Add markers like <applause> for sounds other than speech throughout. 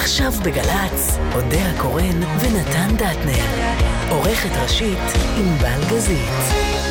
עכשיו בגל"צ, אודה הקורן ונתן דטנר. עורכת ראשית, ענבל גזית.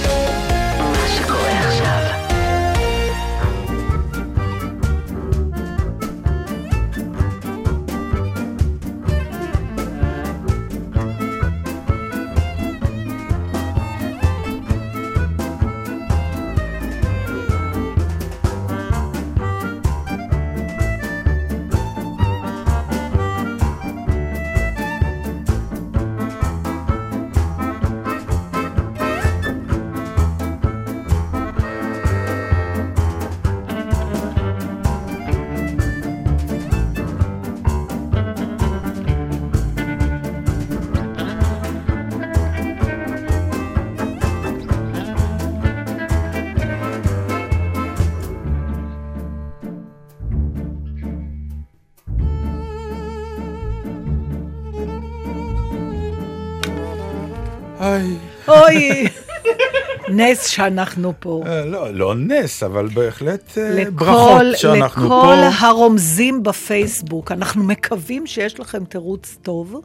נס שאנחנו פה. אה, לא, לא נס, אבל בהחלט אה, לכל, ברכות שאנחנו לכל פה. הרומזים בפייסבוק, אנחנו מקווים שיש לכם תירוץ טוב.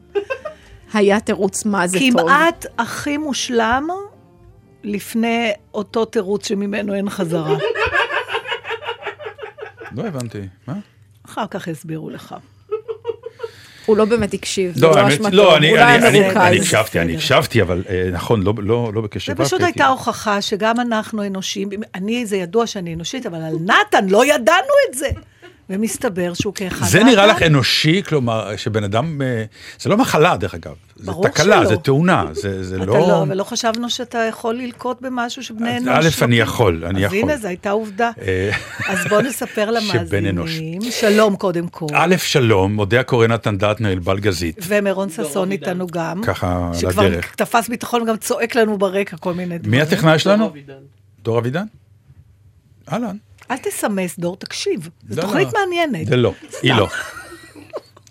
היה תירוץ מה זה טוב. כמעט הכי מושלם לפני אותו תירוץ שממנו אין חזרה. לא הבנתי, מה? אחר כך יסבירו לך. הוא לא באמת הקשיב, זה לא, לא האמת, אשמתו, לא, הוא לא היה אני- אני- מרוכז. אני הקשבתי, אני. הקשבתי, אבל אה, נכון, לא- לא לא בקשב זה רב. פשוט הייתה הוכחה שגם אנחנו אנושיים. אני, זה ידוע שאני אנושית, אבל על נתן לא ידענו את זה. ומסתבר שהוא כאחד זה נראה נתן. לך אנושי, כלומר, שבן אדם, אה, זה לא מחלה, דרך אגב. זה ברור תקלה, שלא. זה תאונה, זה זה אתה לא... לא, אבל לא חשבנו שאתה יכול ללקוט במשהו שבני אז אנוש... א', אני לוקחים. יכול, אני אז יכול. הנה, זו הייתה עובדה. אה, <laughs> אז בוא נספר. למאזינים. שלום קודם כל. א', שלום, מודה הקורא נתן דטנר, ענבל גזית, ומרון ששון איתנו גם. ככה על שכבר הדרך. תפס ביטחון וגם צועק לנו ברקע כל מיני דברים. מי הטכנאי שלנו? דור אבידן? אהלן. אל תסמס, דור, תקשיב. זו לא, תוכנית לא. מעניינת. זה לא, היא לא.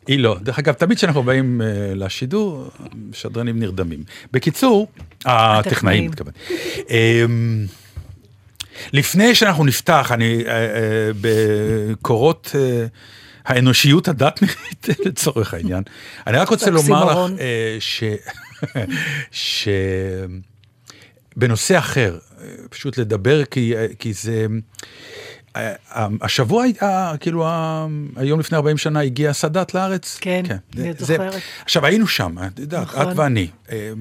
היא לא. דרך אגב, תמיד כשאנחנו באים אה, לשידור, שדרנים נרדמים. בקיצור, הטכנאים, מתכוון. אמ, לפני שאנחנו נפתח, אני, אה, אה, בקורות האנושיות הדתנית, <laughs> לצורך העניין, אני רק רוצה לומר לך ש... <laughs> ש... בנושא אחר, פשוט לדבר, כי, כי זה... השבוע הייתה, כאילו, היום לפני 40 שנה הגיע סאדאת לארץ. כן, אני זה- זוכרת. עכשיו, היינו שם, את יודעת, נכון. את ואני. אה,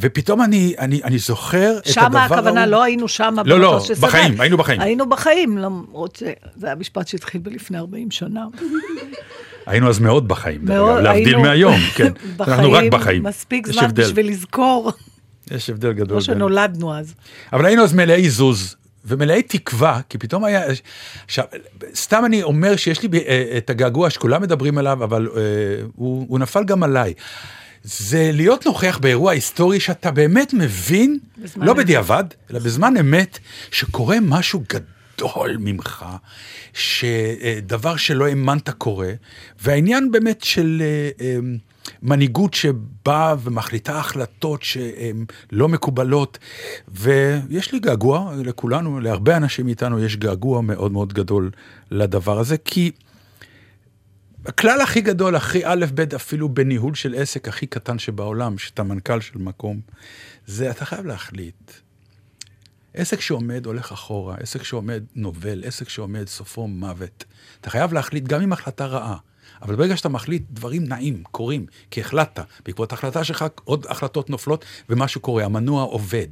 ופתאום אני, אני, אני זוכר את הדבר שמה הכוונה, לא היינו שמה. לא, לא. בחיים, היינו בחיים. היינו בחיים, למרות שזה היה משפט שהתחיל בלפני 40 שנה. היינו אז מאוד בחיים, מאוד, להבדיל היינו מהיום, <laughs> כן. אנחנו רק בחיים. מספיק זמן. בשביל לזכור, יש הבדל גדול. לא שנולדנו אז. אבל היינו אז מלאי זוז ומלאי תקווה, כי פתאום היה... עכשיו, סתם אני אומר שיש לי אה, את הגעגוע שכולם מדברים עליו, אבל אה, הוא, הוא נפל גם עליי. זה להיות נוכח באירוע היסטורי שאתה באמת מבין, לא אמת. בדיעבד, אלא בזמן אמת, שקורה משהו גדול ממך, שדבר שלא האמנת קורה, והעניין באמת של אה, אה, מנהיגות שבאה ומחליטה החלטות שהן לא מקובלות, ויש לי געגוע לכולנו, להרבה אנשים מאיתנו יש געגוע מאוד מאוד גדול לדבר הזה, כי... הכלל הכי גדול, הכי א' ב', אפילו בניהול של עסק הכי קטן שבעולם, שאתה מנכ"ל של מקום, זה אתה חייב להחליט. עסק שעומד הולך אחורה, עסק שעומד נובל, עסק שעומד סופו מוות. אתה חייב להחליט גם עם החלטה רעה, אבל ברגע שאתה מחליט, דברים נעים, קורים, כי החלטת. בעקבות ההחלטה שלך עוד החלטות נופלות ומשהו קורה, המנוע עובד.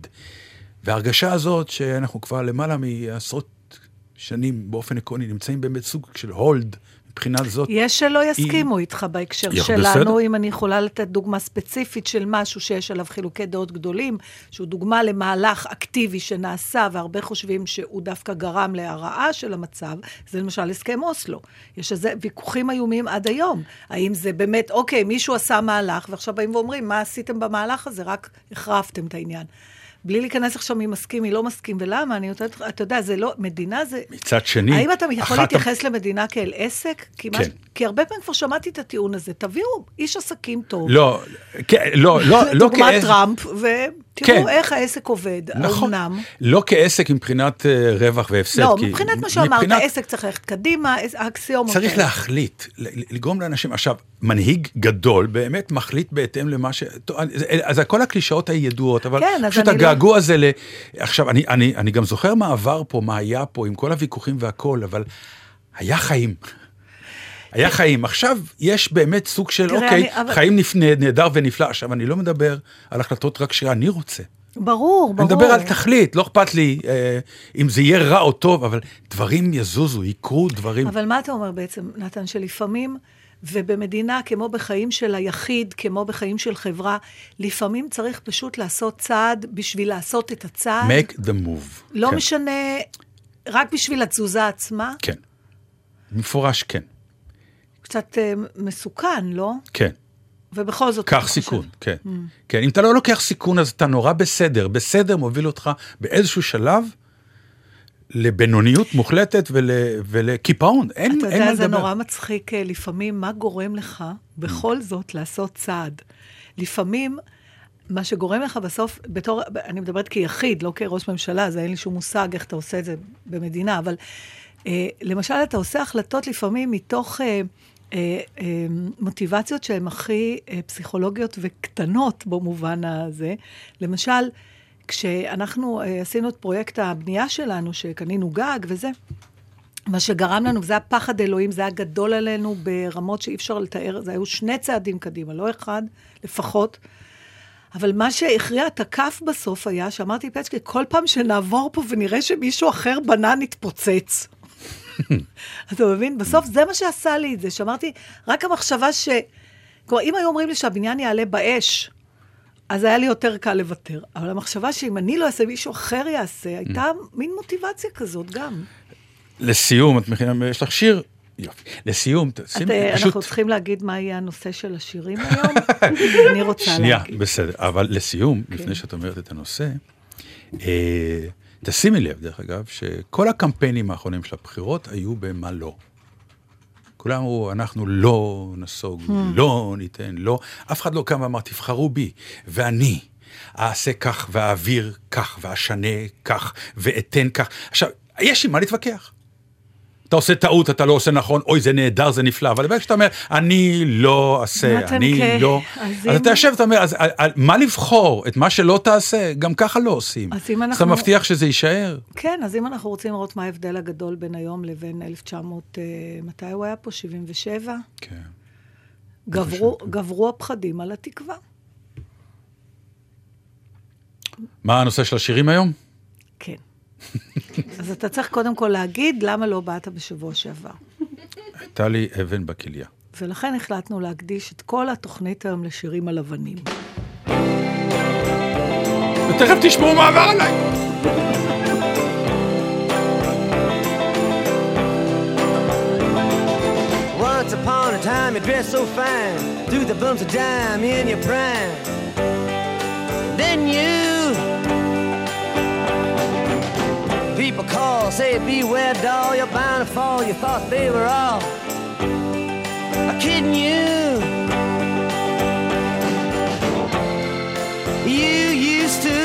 וההרגשה הזאת שאנחנו כבר למעלה מעשרות שנים באופן עקרוני נמצאים באמת סוג של הולד מבחינה זאת. יש שלא יסכימו איתך בהקשר שלנו, בסדר. אם אני יכולה לתת דוגמה ספציפית של משהו שיש עליו חילוקי דעות גדולים, שהוא דוגמה למהלך אקטיבי שנעשה, והרבה חושבים שהוא דווקא גרם להרעה של המצב, זה למשל הסכם אוסלו. יש איזה ויכוחים איומים עד היום. האם זה באמת, אוקיי, מישהו עשה מהלך, ועכשיו באים ואומרים, מה עשיתם במהלך הזה? רק החרפתם את העניין. בלי להיכנס עכשיו מי מסכים, מי לא מסכים, ולמה, אני נותנת לך, אתה יודע, זה לא, מדינה זה... מצד שני, האם אתה יכול להתייחס למדינה כאל עסק? כי, מה, כן. כי הרבה פעמים כבר שמעתי את הטיעון הזה, תביאו איש עסקים טוב. לא, כן, לא, לא, לא <laughs> דוגמת כעסק. טראמפ, ו... תראו כן. איך העסק עובד, נכון. האומנם. לא כעסק מבחינת אה, רווח והפסד. לא, כי מבחינת מה שאמרת, מבחינת- עסק צריך ללכת קדימה, האקסיומות. צריך האלה. להחליט, לגרום לאנשים, עכשיו, מנהיג גדול באמת מחליט בהתאם למה ש... אז כל הקלישאות הידועות, אבל כן, פשוט לא- הגעגוע הזה ל... עכשיו, אני, אני, אני גם זוכר מה עבר פה, מה היה פה, עם כל הוויכוחים והכל, אבל היה חיים. היה חיים. עכשיו יש באמת סוג של, תראה, אוקיי, אני- אבל- חיים נפנה, נהדר ונפלא. עכשיו, אני לא מדבר על החלטות רק שאני רוצה. ברור, ברור. אני מדבר על תכלית, לא אכפת לי אה, אם זה יהיה רע או טוב, אבל דברים יזוזו, יקרו דברים. אבל מה אתה אומר בעצם, נתן, שלפעמים, ובמדינה, כמו בחיים של היחיד, כמו בחיים של חברה, לפעמים צריך פשוט לעשות צעד בשביל לעשות את הצעד. make the move. לא כן, משנה, רק בשביל התזוזה עצמה. כן. מפורש כן. קצת אה, מסוכן, לא? כן. ובכל זאת... קח אתה חושב- סיכון, כן. כן, אם אתה לא לוקח סיכון, אז אתה נורא בסדר. בסדר מוביל אותך באיזשהו שלב לבינוניות מוחלטת ול, ולקיפאון. אין, אתה אין יודע, מה זה לדבר. נורא מצחיק אה, לפעמים, מה גורם לך בכל זאת לעשות צעד. לפעמים, מה שגורם לך בסוף, בתור, אני מדברת כיחיד, לא כראש ממשלה, אז אין לי שום מושג איך אתה עושה את זה במדינה, אבל אה, למשל, אתה עושה החלטות לפעמים מתוך אה, מוטיבציות שהן הכי אה, פסיכולוגיות וקטנות במובן הזה. למשל, כשאנחנו אה, עשינו את פרויקט הבנייה שלנו, שקנינו גג וזה, מה שגרם לנו, וזה פחד אלוהים, זה היה גדול עלינו ברמות שאי אפשר לתאר, זה היו שני צעדים קדימה, לא אחד, לפחות. אבל מה שהכריע את הכף בסוף היה, שאמרתי, פצ'קי, כל פעם שנעבור פה ונראה שמישהו אחר בנה, נתפוצץ. <laughs> אתה מבין? בסוף זה מה שעשה לי את זה, שאמרתי, רק המחשבה ש... כלומר, אם היו אומרים לי שהבניין יעלה באש, אז היה לי יותר קל לוותר. אבל המחשבה שאם אני לא אעשה, מישהו אחר יעשה, הייתה מין מוטיבציה כזאת גם. לסיום, את מכינה, יש לך שיר? יופי. לסיום, שימי, אה, פשוט... אנחנו צריכים להגיד מה יהיה הנושא של השירים היום? <laughs> אני רוצה שנייה, להגיד. בסדר. אבל לסיום, כן. לפני שאת אומרת את הנושא, אה, תשימי לב, דרך אגב, שכל הקמפיינים האחרונים של הבחירות היו במה לא. כולם אמרו, אנחנו לא נסוג, Hmm. לא ניתן, לא. אף אחד לא קם ואמר, תבחרו בי, ואני אעשה כך, ואעביר כך, ואשנה כך, ואתן כך. עכשיו, יש עם מה להתווכח. אתה עושה טעות, אתה לא עושה נכון, אוי, זה נהדר, זה נפלא, אבל ברגע שאתה אומר, אני לא אעשה, אני כן, לא... אז אז אם- אתה יושב ואתה אומר, אז על- על- מה לבחור? את מה שלא תעשה? גם ככה לא עושים. אז אם אתה אנחנו- מבטיח שזה יישאר? כן, אז אם אנחנו רוצים לראות מה ההבדל הגדול בין היום לבין 1900, אה, מתי הוא היה פה? 77? כן. גברו, גברו הפחדים על התקווה. מה הנושא של השירים היום? כן. אז אתה צריך קודם כל להגיד למה לא באת בשבוע שעבר. הייתה לי אבן בכליה. ולכן החלטנו להקדיש את כל התוכנית היום לשירים על אבנים. ותכף תשמעו מה עבר עליי. Once upon a time you dressed so fine, threw the bumps of dime in your prime. Then you people call, say beware doll, you're bound to fall. You thought they were all kidding you. You used to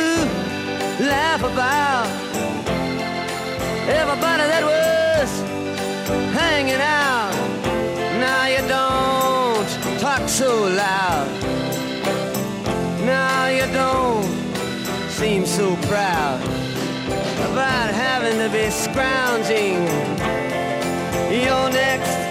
laugh about everybody that was hanging out. Now you don't talk so loud. Now you don't seem so proud of his scrounging. Your next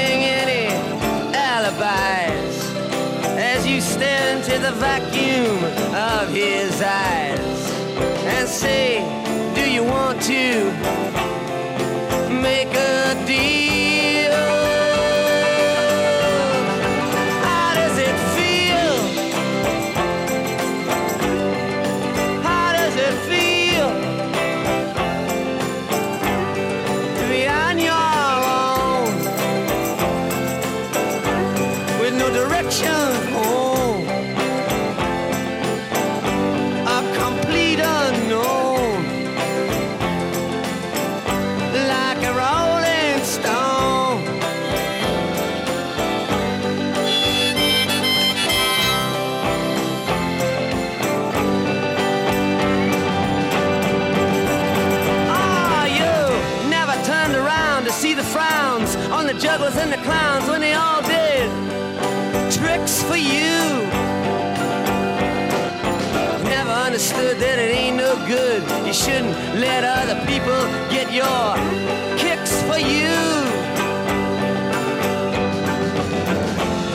the vacuum of his eyes and say, You shouldn't let other people get your kicks for you.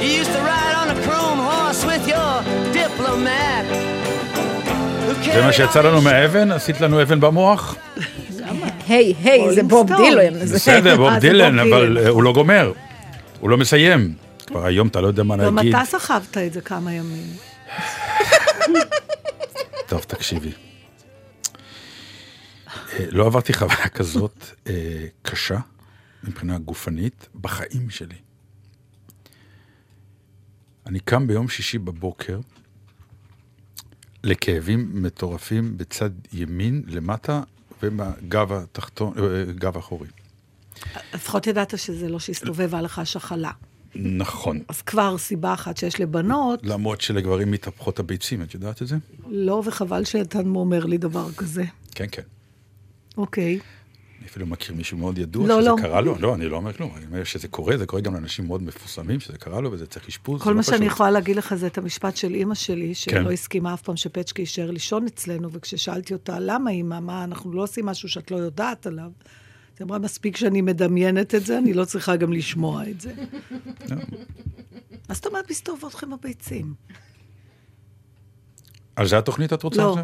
You used to ride on a chrome horse with your diplomat. זה מה שיצא לנו מהאבן? עשית לנו אבן במוח? היי, היי, זה בוב. דילן. בסדר, בוב אה, דילן, אבל. אה, הוא לא גומר. הוא לא מסיים. כבר היום אתה לא יודע מה גם להגיד. אתה סחבת את זה כמה ימים. טוב, תקשיבי. אה, לא עברתי חוויה כזאת אה, קשה מבחינה גופנית בחיים שלי. אני קם ביום שישי בבוקר לכאבים מטורפים בצד ימין למטה ובגב התחתון, אה, גב האחורי. לפחות ידעת שזה לא שהסתובבה לך שחלה. נכון. אז כבר סיבה אחת שיש לבנות, למרות שלגברים מתהפכות הביצים, את יודעת את זה? לא, וחבל שאתה אומר לי דבר כזה. כן, כן. אוקיי. אני אפילו מכיר מישהו מאוד ידוע לא, שזה לא. קרה לו, לא, אני לא אומר כלום, אני אומר שזה קורה, זה קורה גם לאנשים מאוד מפורסמים, שזה קרה לו וזה צריך אשפוז, כל זה מה לא שאני פשוט. יכולה להגיד לך זה את המשפט של אימא שלי, כן. שלא הסכימה אף פעם שפצ'קי יישאר לישון אצלנו, וכששאלתי אותה, למה אימא, מה, אנחנו לא עושים משהו שאת לא יודעת עליו? היא אמרה, מספיק שאני מדמיינת את זה, אני לא צריכה גם לשמוע את זה. לא. מה זאת אומרת מסתובבות לכם הביצים? אז זה התוכנית את רוצה? לא.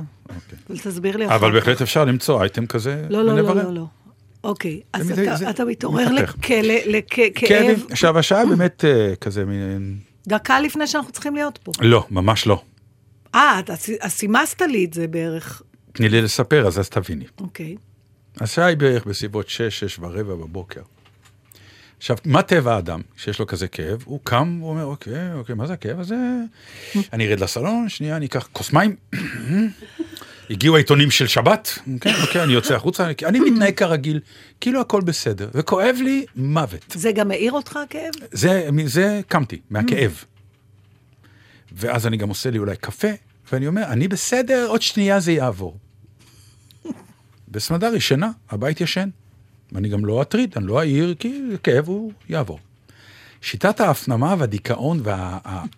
אוקיי. תסביר לי אחר אבל. בהחלט אפשר למצוא אייטם כזה לא, לא, לא. לא, לא. אוקיי, אז זה- אתה- זה אתה מתעורר. לכאב, עכשיו השעה באמת אה, כזה מין... דקה לפני שאנחנו צריכים להיות פה. לא, ממש לא. אה, אתה אז סימסת לי את זה בערך. תני לי לספר, אז אז תביני. אוקיי. השעה היא בערך בסביבות 6, 6 ורבע בבוקר. עכשיו, מה טבע האדם שיש לו כזה כאב? הוא קם, הוא אומר, אוקיי, אוקיי, מה זה הכאב הזה? אני ארד לסלון, שנייה, אני אקח כוס מים. הגיעו העיתונים של שבת, אוקיי, אוקיי, אני יוצא החוצה, אני מתנהג כרגיל, כאילו הכל בסדר, וכואב לי מוות. זה גם מעיר אותך הכאב? זה, זה קמתי, מהכאב. ואז אני גם עושה לי אולי קפה, ואני אומר, אני בסדר, עוד שנייה זה יעבור. בסמדר ישנה, הבית ישן. ואני גם לא אטריד, אני לא אעיר, כי כאב הוא יעבור. שיטת ההפנמה והדיכאון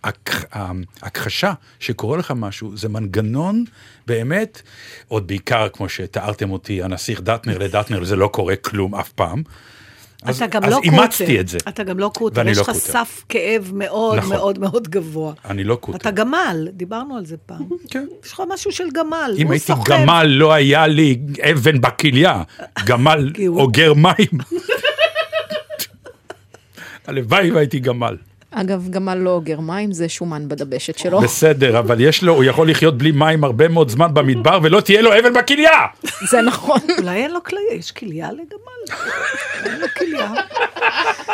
וההכחשה שקורה לך משהו, זה מנגנון באמת, עוד בעיקר כמו שתיארתם אותי, הנסיך דטנר לדטנר, זה לא קורה כלום אף פעם. אז, אתה גם אז לא קוטר. אימצתי את זה. אתה גם לא קוטר, יש לא לך קוטר. סף כאב מאוד נכון. מאוד מאוד גבוה. אני לא קוטר. אתה גמל, דיברנו על זה פעם. <laughs> כן. יש לך משהו של גמל, אם הייתי סוחב. גמל, לא היה לי אבן בכליה. גמל <laughs> אוגר מים. <laughs> הלוואי והייתי גמל. אגב, גמל לא אוגר מים, זה שומן בדבשת שלו. בסדר, אבל יש לו, הוא יכול לחיות בלי מים הרבה מאוד זמן במדבר, ולא תהיה לו אבן בכליה! זה נכון. אולי אין לו כליה, יש כליה לגמל? אין לו כליה.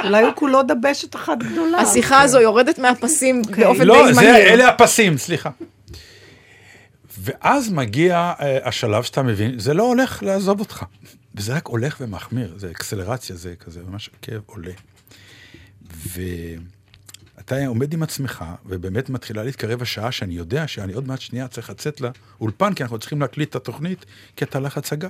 אולי הוא כולו דבשת אחת גדולה. השיחה הזו יורדת מהפסים באופן לא, די זה, מהיר. אלה הפסים, סליחה. ואז מגיע uh, השלב שאתה מבין, זה לא הולך לעזוב אותך. וזה רק הולך ומחמיר, זה אקסלרציה, זה כזה, ממש הכאב עולה. אתה עומד עם עצמך, ובאמת מתחילה להתקרב השעה שאני יודע שאני עוד מעט שנייה צריך לצאת לאולפן, כי אנחנו צריכים להקליט את התוכנית, כי אתה הולך הצגה.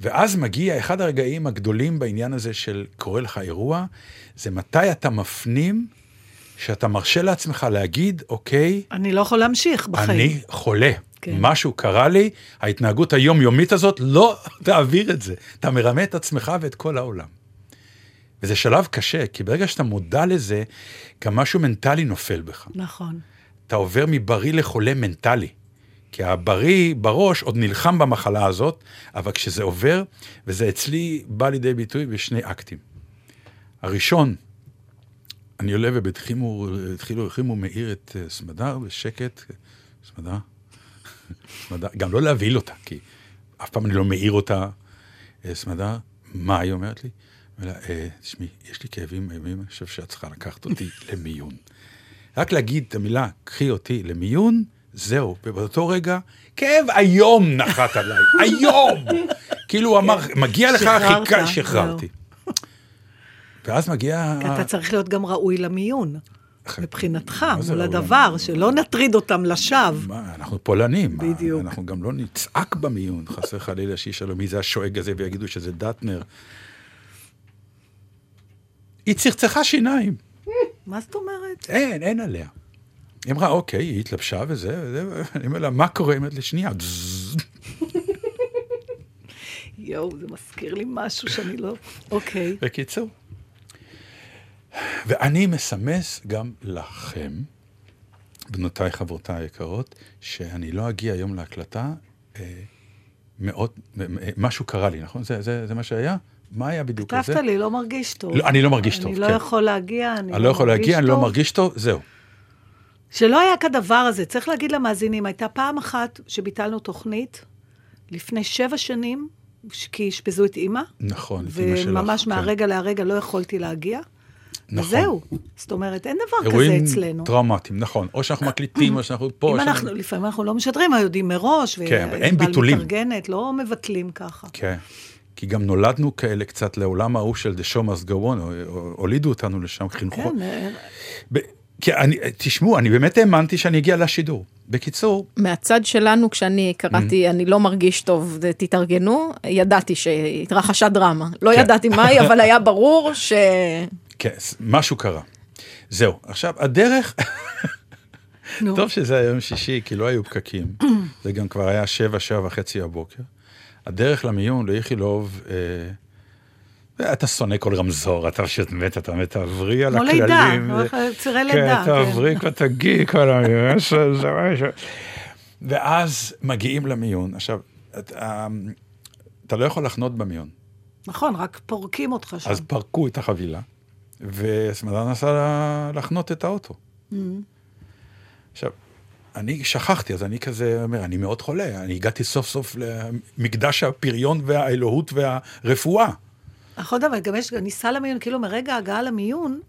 ואז מגיע אחד הרגעים הגדולים בעניין הזה של קורה לך אירוע, זה מתי אתה מפנים שאתה מרשה לעצמך להגיד, אוקיי, אני לא יכול להמשיך בחיים. אני חולה. כן. משהו קרה לי, ההתנהגות היומיומית הזאת, לא <laughs> תעביר את זה. אתה מרמה את עצמך ואת כל העולם. וזה שלב קשה, כי ברגע שאתה מודע לזה, גם משהו מנטלי נופל בך. נכון. אתה עובר מבריא לחולה מנטלי. כי הבריא בראש עוד נלחם במחלה הזאת, אבל כשזה עובר, וזה אצלי בא לידי ביטוי בשני אקטים. הראשון, אני עולה ובתחימו, התחילו, החרימו מאיר את אה, סמדר בשקט, סמדר, <laughs> סמדר, גם לא להבהיל אותה, כי אף פעם אני לא מעיר אותה, אה, סמדר, מה היא אומרת לי? לה, "אה, תשמעי, יש לי כאבים אימים, אני חושב שאת צריכה לקחת אותי <laughs> למיון. רק להגיד את המילה, קחי אותי למיון, זהו. ובאותו רגע, כאב איום נחת עליי, <laughs> איום! כאילו הוא אמר, מגיע לך, שחררת, חיכה, שחררתי. ואז מגיע... אתה צריך להיות גם ראוי למיון, מבחינתך, מול הדבר? שלא נטריד אותם לשווא. מה, אנחנו פולנים. בדיוק. אנחנו גם לא נצעק במיון, חסר חלילה שישאלו מי זה השואג הזה ויגידו שזה דטנר. היא צחצחה שיניים. מה זאת אומרת? אין, אין עליה. היא אמרה, אוקיי, היא התלבשה וזה, וזה, אני אומר לה, מה קורה? היא אומרת לי, שנייה. "דזז". יואו, זה מזכיר לי משהו שאני לא... אוקיי. בקיצור. ואני מסמס גם לכם, בנותיי, חברותיי היקרות, שאני לא אגיע היום להקלטה, אה, מאוד, אה, משהו קרה לי, נכון? זה, זה, זה מה שהיה? מה היה בדיוק כתבת לזה? לי, לא מרגיש טוב. לא, אני לא מרגיש טוב, אני לא כן. יכול להגיע, אני אני לא יכול להגיע, אני לא טוב. מרגיש טוב, זהו. שלא היה כדבר הזה. צריך להגיד למאזינים, הייתה פעם אחת שביטלנו תוכנית, לפני שבע שנים, כי אשפזו את אימא, נכון, את אמא שלך. וממש כן. מהרגע להרגע לא יכולתי להגיע. נכון. וזהו. זאת אומרת, אין דבר כזה אירועים אצלנו. טראומטיים, נכון. או שאנחנו מקליטים, או שאנחנו פה. אם שאנחנו- אנחנו, לפעמים אנחנו לא משדרים, אנחנו יודעים מראש, כן, אבל אין ביטולים. מתארגנת, לא מבטלים ככה. כן. כי גם נולדנו כאלה קצת לעולם ההוא של The Show Must Go On, הולידו אותנו לשם, חינכו. כן, ב- כי אני, תשמעו, אני באמת האמנתי שאני אגיע לשידור. בקיצור, מהצד שלנו, כשאני קראתי, אני לא מרגיש טוב, תתארגנו, ידעתי שהתרחשה דרמה. לא כן. ידעתי מהי, אבל היה ברור ש... כן, משהו קרה. זהו, עכשיו, הדרך. טוב שזה היה יום שישי, כי לא היו פקקים, זה גם כבר היה שבע, שבע וחצי בבוקר. הדרך למיון, לאיכילוב, אה, אתה שונא כל רמזור, אתה פשוט מת, אתה מת, תעברי על כמו הכללים. לידה, ו- הולך צירי כן, לידה. תעברי כבר תגיעי כל המיון. ואז מגיעים למיון. עכשיו, אתה, אתה לא יכול לחנות במיון. נכון, רק פורקים אותך שם. אז פרקו את החבילה, וסמדר נסע לחנות את האוטו. Mm. עכשיו, אני שכחתי, אז אני כזה אומר, אני מאוד חולה, אני הגעתי סוף סוף למקדש הפריון והאלוהות והרפואה. נכון, אבל גם יש, ניסה למיון, כאילו מרגע ההגעה למיון,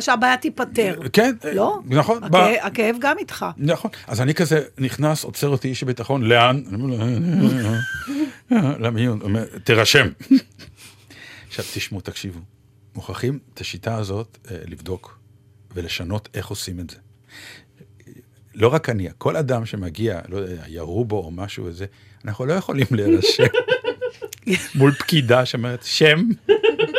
שהבעיה תיפתר. כן, לא? נכון. הכאב- גם איתך. נכון. אז אני כזה נכנס, עוצר אותי איש הביטחון, לאן? אני אומר לו, למיון, אומר, תירשם. עכשיו, תשמעו, תקשיבו. מוכרחים את השיטה הזאת אה, לבדוק ולשנות איך עושים את זה. לא רק אני, כל אדם שמגיע, לא יודע, ירו בו או משהו וזה, אנחנו לא יכולים להירשם <laughs> מול פקידה שאומרת, שם,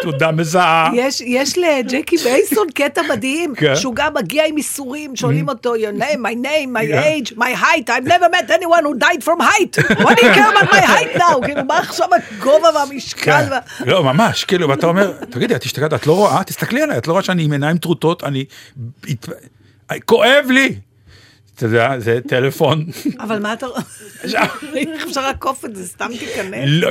תעודה מזהה. יש, יש לג'קי בייסון קטע מדהים, כן. שהוא גם מגיע עם איסורים, שואלים אותו, your name, my name, my Yeah. age, my height, I've never met anyone who died from height. What do you care about my height now? כאילו, מה עכשיו הגובה והמשקל? כן. לא, ממש, כאילו, ואתה אומר, תגידי, את השתגעת, את לא רואה? תסתכלי עליי, את לא רואה שאני עם עיניים טרוטות, אני... כואב לי! אתה יודע, זה טלפון. אבל מה אתה... איך אפשר לעקוף את זה? סתם תיכנס. לא,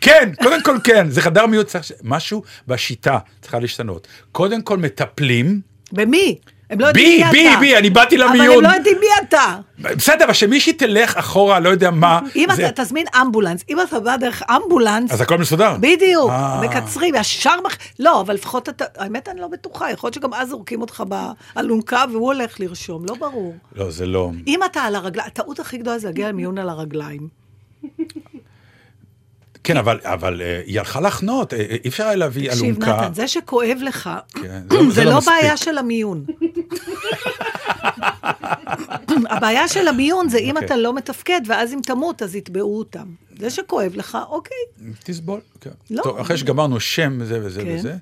כן, קודם כל כן, זה חדר מיעוט, משהו בשיטה צריכה להשתנות. קודם כל מטפלים, במי? הם לא יודעים בי, מי בי, אתה. בי, אני באתי אבל הם למיון. לא יודעים מי אתה. בסדר, אבל שמישהי תלך אחורה, לא יודע מה. אם זה- אתה תזמין אמבולנס, אם אתה בא דרך אמבולנס, אז הכל מסודר. בדיוק, אה. מקצרים, ישר מח... לא, אבל לפחות אתה, האמת אני לא בטוחה, יכול להיות שגם אז זורקים אותך באלונקה והוא הולך לרשום, לא ברור. לא, זה לא... אם אתה על הרגליים, הטעות הכי גדולה זה להגיע למיון על הרגליים. כן, אבל, אבל אה, היא הלכה לחנות, אה, אה, אי אפשר היה להביא תקשיב, אלונקה. נתן, זה שכואב לך, כן, זה <clears throat> לא. בעיה של המיון. <clears throat> הבעיה של המיון זה אם אוקיי. אתה לא מתפקד, ואז אם תמות, אז יתבעו אותם. זה שכואב לך, אוקיי. תסבול, כן. לא. טוב, אחרי שגמרנו שם וזה וזה כן. וזה,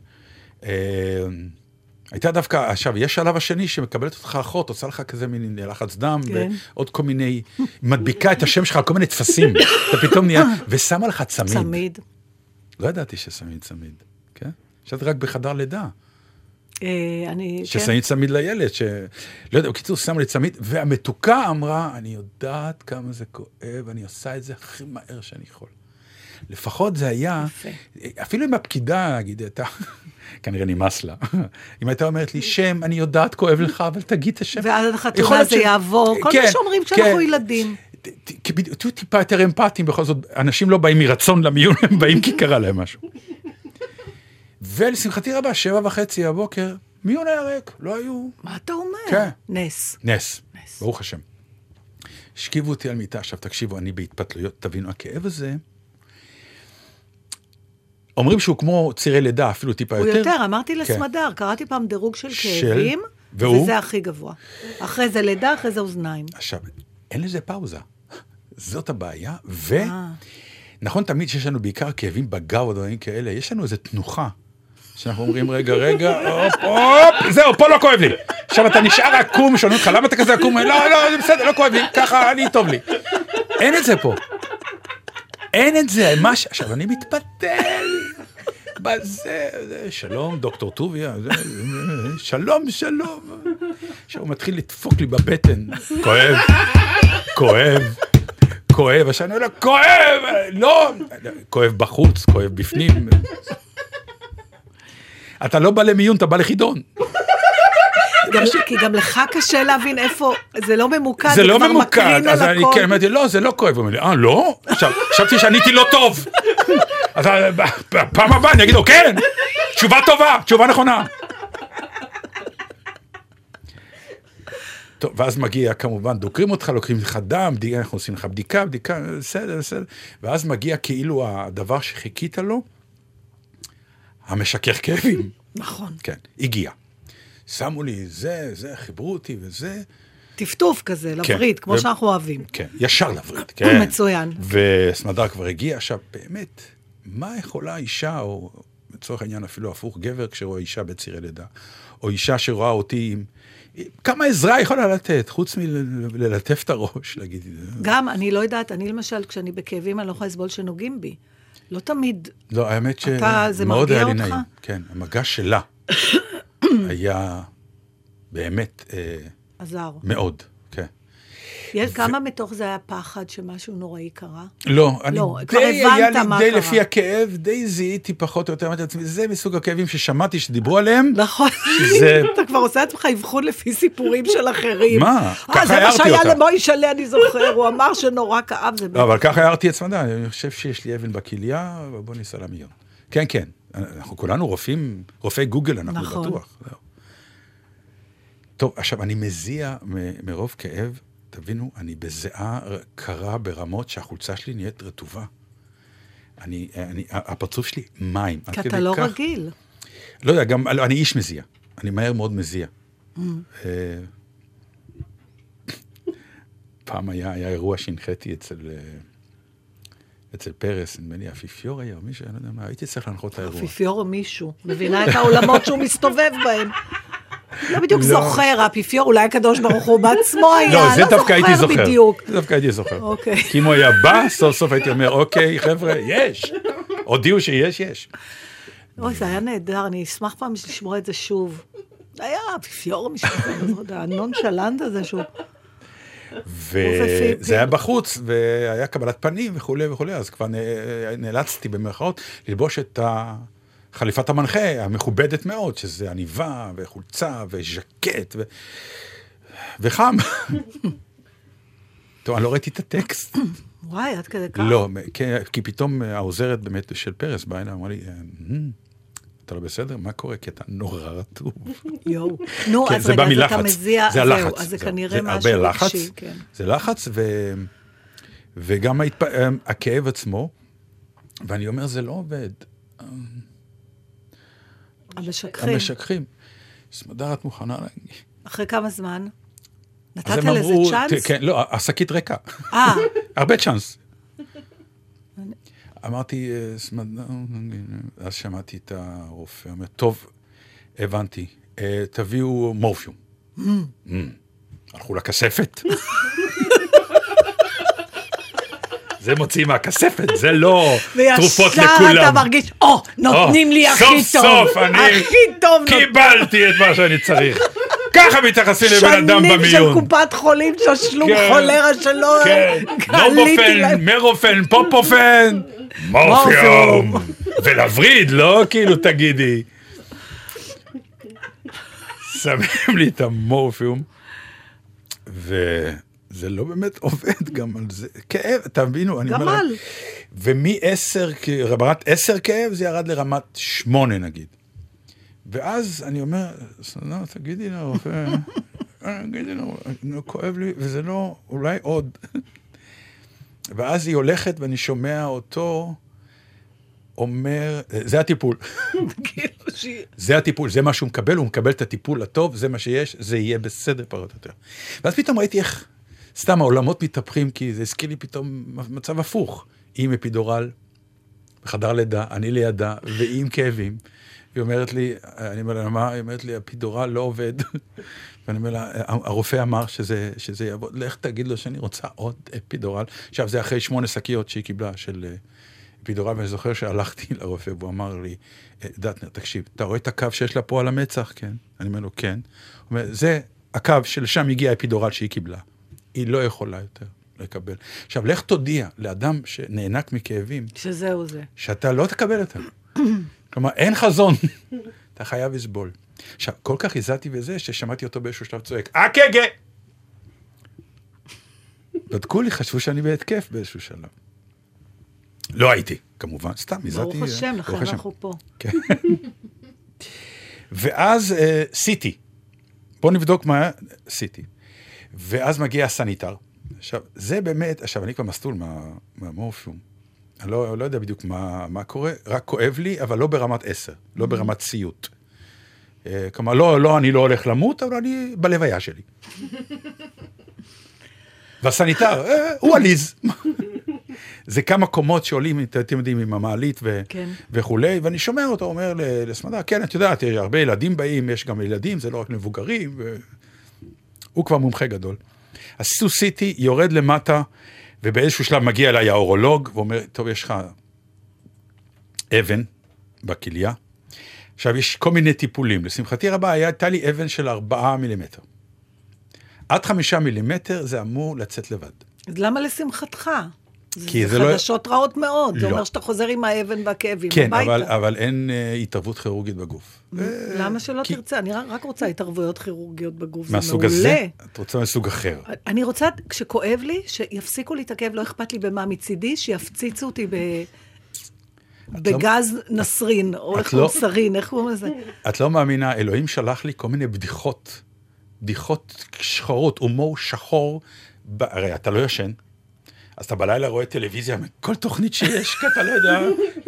הייתה דווקא, עכשיו, יש שלב השני שמקבלת אותך אחות, עושה לך כזה מין לחץ דם, כן. ועוד כל מיני, מדביקה את השם שלך על כל מיני טפסים, <laughs> אתה פתאום נהיה, ושמה לך צמיד. צמיד. לא ידעתי ששמים צמיד, כן? חשבתי רק בחדר לידה, אה, אני, כן. ששמים צמיד לילד, ש... לא יודע, בקיצור, שמו לי צמיד, והמתוקה אמרה, אני יודעת כמה זה כואב, אני עושה את זה הכי מהר שאני יכול. לפחות זה היה, יפה. אפילו אם הפקידה, נגיד, הייתה, כנראה נמאס לה, <laughs> אם הייתה אומרת לי, שם, אני יודעת, כואב לך, אבל תגיד את השם. ואז החתונה זה ש- יעבור, כל כן, מה שאומרים כשאנחנו כן. ילדים. תהיו טיפה יותר אמפתיים, בכל זאת, אנשים לא באים מרצון למיון, הם באים כי קרה להם משהו. <laughs> ולשמחתי רבה, שבע וחצי הבוקר, מיון היה ריק, לא היו, מה אתה אומר? כן. נס. נס, נס. ברוך השם. השכיבו אותי על מיטה, עכשיו תקשיבו, אני בהתפתלויות, תבינו, הכאב הזה, אומרים שהוא כמו צירי לידה, אפילו טיפה הוא יותר. יותר, אמרתי כן. לסמדר, קראתי פעם דירוג של של? כאבים, והוא? וזה הכי גבוה. אחרי זה לידה, אחרי זה אוזניים. עכשיו, אין לזה פאוזה. זאת הבעיה, אה. ונכון תמיד שיש לנו בעיקר כאבים בגב או דברים כאלה, יש לנו איזו תנוחה. שאנחנו אומרים, רגע, רגע, הופ, הופ, זהו, פה לא כואב לי. עכשיו אתה נשאר עקום, שואלים אותך, למה אתה כזה עקום? לא, לא, זה בסדר, לא כואב לי, ככה, אני, טוב לי. אין את זה פה. אין את זה, מה ש... עכשיו, אני מתפתל. בזה, זה, שלום, דוקטור טוביה, שלום, שלום. עכשיו הוא מתחיל לדפוק לי בבטן, כואב, כואב, כואב, עכשיו אני אומר לו, כואב, לא, כואב בחוץ, כואב בפנים. אתה לא בא למיון, אתה בא לחידון. כי גם לך קשה להבין איפה, זה לא ממוקד, זה לא ממוקד, אז אני. כן, אמרתי, לא, זה לא כואב. הוא אומר לי, אה, לא? עכשיו, חשבתי שעניתי לא טוב. אז אה, בפעם הבאה אני אגיד לו, כן, תשובה טובה, תשובה נכונה. טוב, ואז מגיע, כמובן, דוקרים אותך, לוקחים לך דם, בדיקה, אנחנו עושים לך בדיקה, בדיקה, בסדר, בסדר. ואז מגיע כאילו הדבר שחיכית לו, המשכך כאבים. נכון. כן, הגיע. שמו לי זה, זה, חיברו אותי וזה. טפטוף כזה, כן. לווריד, כמו ו- שאנחנו אוהבים. כן, ישר לווריד, כן. <laughs> מצוין. וסמדר כבר הגיע. עכשיו, באמת, מה יכולה אישה, או לצורך העניין אפילו הפוך, גבר כשרואה אישה בצירי לידה, או אישה שרואה אותי עם... כמה עזרה יכולה לתת, חוץ מללטף את הראש, להגיד, גם, אני לא יודעת, אני למשל, כשאני בכאבים, אני לא יכולה לסבול שנוגעים בי. לא תמיד. לא, האמת אתה- זה מרגיע היה לי? נעים. כן, המגע שלה <coughs> היה באמת אה, עזר. מאוד, יש, כמה מתוך זה היה פחד שמשהו נוראי קרה? לא, אני לא, כבר די, היה הבנת לי, די קרה. לפי הכאב, די זיהיתי פחות או יותר, אמרתי לעצמי, זה מסוג הכאבים ששמעתי שדיברו עליהם, נכון. שזה- אתה כבר עושה לעצמך אבחון לפי סיפורים של אחרים. מה? אה, ככה זה מה הערתי שהיה אותה. למוישלה, אני זוכר, הוא אמר שנורא כאב, זה לא, אבל ככה הערתי את סמדה, אני חושב שיש לי אבן בכליה, בוא ניסע למיון. כן, כן, אנחנו כולנו רופאים, רופאי גוגל, אנחנו נכון. בטוח. טוב, עכשיו, אני מזיע מרוב כאב, תבינו, אני בזיעה קרה ברמות שהחולצה שלי נהיית רטובה. אני, אני, הפרצוף שלי מים. כי אתה לא כך- רגיל. לא יודע, גם, לא, אני איש מזיע. אני מהר מאוד מזיע. Mm. אה, פעם היה, היה אירוע שהנחיתי אצל, אה, אצל פרס, נדמה לי אפיפיור היה, או מישהו, אני לא יודע מה, הייתי צריך להנחות את האירוע. האפיפיור או מישהו, מבינה את העולמות שהוא מסתובב בהם. לא בדיוק לא. זוכר, האפיפיור, אולי הקדוש ברוך הוא בעצמו היה, לא, זה דווקא הייתי זוכר. בדיוק. זה דווקא הייתי זוכר. אוקיי. כי אם הוא היה בא, סוף סוף הייתי אומר, אוקיי, חבר'ה, יש. הודיעו שיש, יש. אוי, זה היה נהדר, אני אשמח פעם לשמוע את זה שוב. היה האפיפיור המשפטי, לא יודע, הנונשלנט הזה שהוא... וזה היה בחוץ, והיה קבלת פנים וכולי וכולי, אז כבר נאלצתי במרכאות ללבוש את ה... חליפת המנחה המכובדת מאוד, שזה עניבה וחולצה וז'קט ו... וחם. טוב, אני לא ראיתי את הטקסט. וואי, עד כדי כך. לא, כי, כי פתאום העוזרת באמת של פרס באה אליי, אמרה לי, "אמ, אתה לא בסדר? מה קורה? כי אתה נורא רטוב. יואו. נו, כן, אז רגע, אז אתה. מזיע, זה הלחץ. אז זה. כנראה זה משהו רגשי, כן. זה לחץ. וגם ההתפ... הכאב עצמו. ואני אומר, זה לא עובד. המשככים. המשככים. סמדר, את מוכנה להגיד? אחרי כמה זמן? נתת לזה אמרו, צ'אנס? כן, לא, השקית ריקה. אה, <laughs> הרבה צ'אנס. אמרתי, אה, סמדר, אז שמעתי את הרופא, אומר, טוב, הבנתי, אה, תביאו מורפיום. Mm. הלכו לכספת. <laughs> זה מוציא מהכספת, זה לא תרופות וישר לכולם. אתה מרגיש, או, נותנים לי הכי טוב. סוף סוף אני הכי טוב. קיבלתי את מה שאני צריך. <laughs> ככה מתייחסים לבן אדם שנים של במיון. קופת חולים ששלום כן. חולרה שלא כן, להם. מרופן, פופופן, מורפיום. ולווריד, לא כאילו תגידי. שמים לי את המורפיום, וזה לא באמת עובד גם על זה. כאב, תבינו, אני אומר... גמל. ומ-10, רמת 10 כאב, זה ירד לרמת 8 נגיד. ואז אני אומר, לא, תגידי לרופא, אה, תגידי לו, נו, כואב לי, וזה לא, אולי עוד. ואז היא הולכת ואני שומע אותו אומר, זה הטיפול, <laughs> כאילו זה הטיפול, זה מה שהוא מקבל, הוא מקבל את הטיפול הטוב, זה מה שיש, זה יהיה בסדר פחות או יותר. ואז פתאום ראיתי איך, סתם העולמות מתהפכים, כי זה הזכיר לי פתאום מצב הפוך. היא עם אפידורל, בחדר לידה, אני לידה, והיא עם כאבים. היא אומרת לי, אני אומר לה, מה? היא אומרת לי, אפידורל לא עובד. <laughs> ואני אומר לה, הרופא אמר שזה, שזה יעבוד, לך תגיד לו שאני רוצה עוד אפידורל. עכשיו, זה אחרי שמונה שקיות שהיא קיבלה של אה, אפידורל, ואני זוכר שהלכתי <laughs> לרופא, והוא אמר לי, "אה, דטנר, תקשיב, אתה רואה את הקו שיש לה פה על המצח? כן. אני אומר לו, כן. הוא אומר, זה הקו שלשם הגיע האפידורל שהיא קיבלה. היא לא יכולה יותר לקבל. עכשיו, לך תודיע לאדם שנאנק מכאבים, שזהו זה. שאתה לא תקבל יותר. <clears throat> כלומר, אין חזון, <laughs> אתה חייב לסבול. עכשיו, כל כך הזעתי בזה, ששמעתי אותו באיזשהו שלב צועק, אקגה! בדקו לי, חשבו שאני בהתקף באיזשהו שלב. לא הייתי, כמובן, סתם, הזעתי. ברוך השם, לכן. אנחנו פה. כן. <laughs> ואז אה, סיטי. בוא נבדוק מה סיטי. ואז מגיע הסניטר. עכשיו, זה באמת, עכשיו, אני כבר מסטול מה, מהמורפיום. אני לא, לא יודע בדיוק מה, מה קורה, רק כואב לי, אבל לא ברמת עשר, לא ברמת סיוט. אה, כלומר, לא, לא, אני לא הולך למות, אבל אני בלוויה שלי. והסניטר, אה, הוא עליז. זה כמה קומות שעולים, את- אתם יודעים, עם המעלית ו- כן. וכולי, ואני שומע אותו אומר ל- לסמדר, כן, את יודעת, הרבה ילדים באים, יש גם ילדים, זה לא רק מבוגרים, והוא כבר מומחה גדול. אז סיטי יורד למטה, ובאיזשהו שלב מגיע אליי האורולוג, ואומר, טוב, יש לך אבן בכליה. עכשיו, יש כל מיני טיפולים. לשמחתי רבה, הייתה לי אבן של ארבעה מילימטר. עד חמישה מילימטר זה אמור לצאת לבד. אז למה לשמחתך? כי זה זה לא- חדשות רעות מאוד. זה לא. אומר שאתה חוזר עם האבן והכאבים כן, הביתה. אבל, אבל אין אה, התערבות כירורגית בגוף. למה שלא כי- תרצה? אני רק רוצה התערבויות כירורגיות בגוף, זה מהסוג מעולה. הזה? את רוצה מסוג אחר. אני רוצה, כשכואב לי, שיפסיקו לי את הכאב, לא אכפת לי במה מצידי, שיפציצו אותי ב... בגז נסרין, או איך קוראים לא- סרין, איך קוראים לזה? את לא מאמינה, אלוהים שלח לי כל מיני בדיחות, בדיחות שחורות, הומור שחור, ב... הרי אתה לא ישן, אז אתה בלילה רואה טלוויזיה, כל תוכנית שיש, כי אתה לא יודע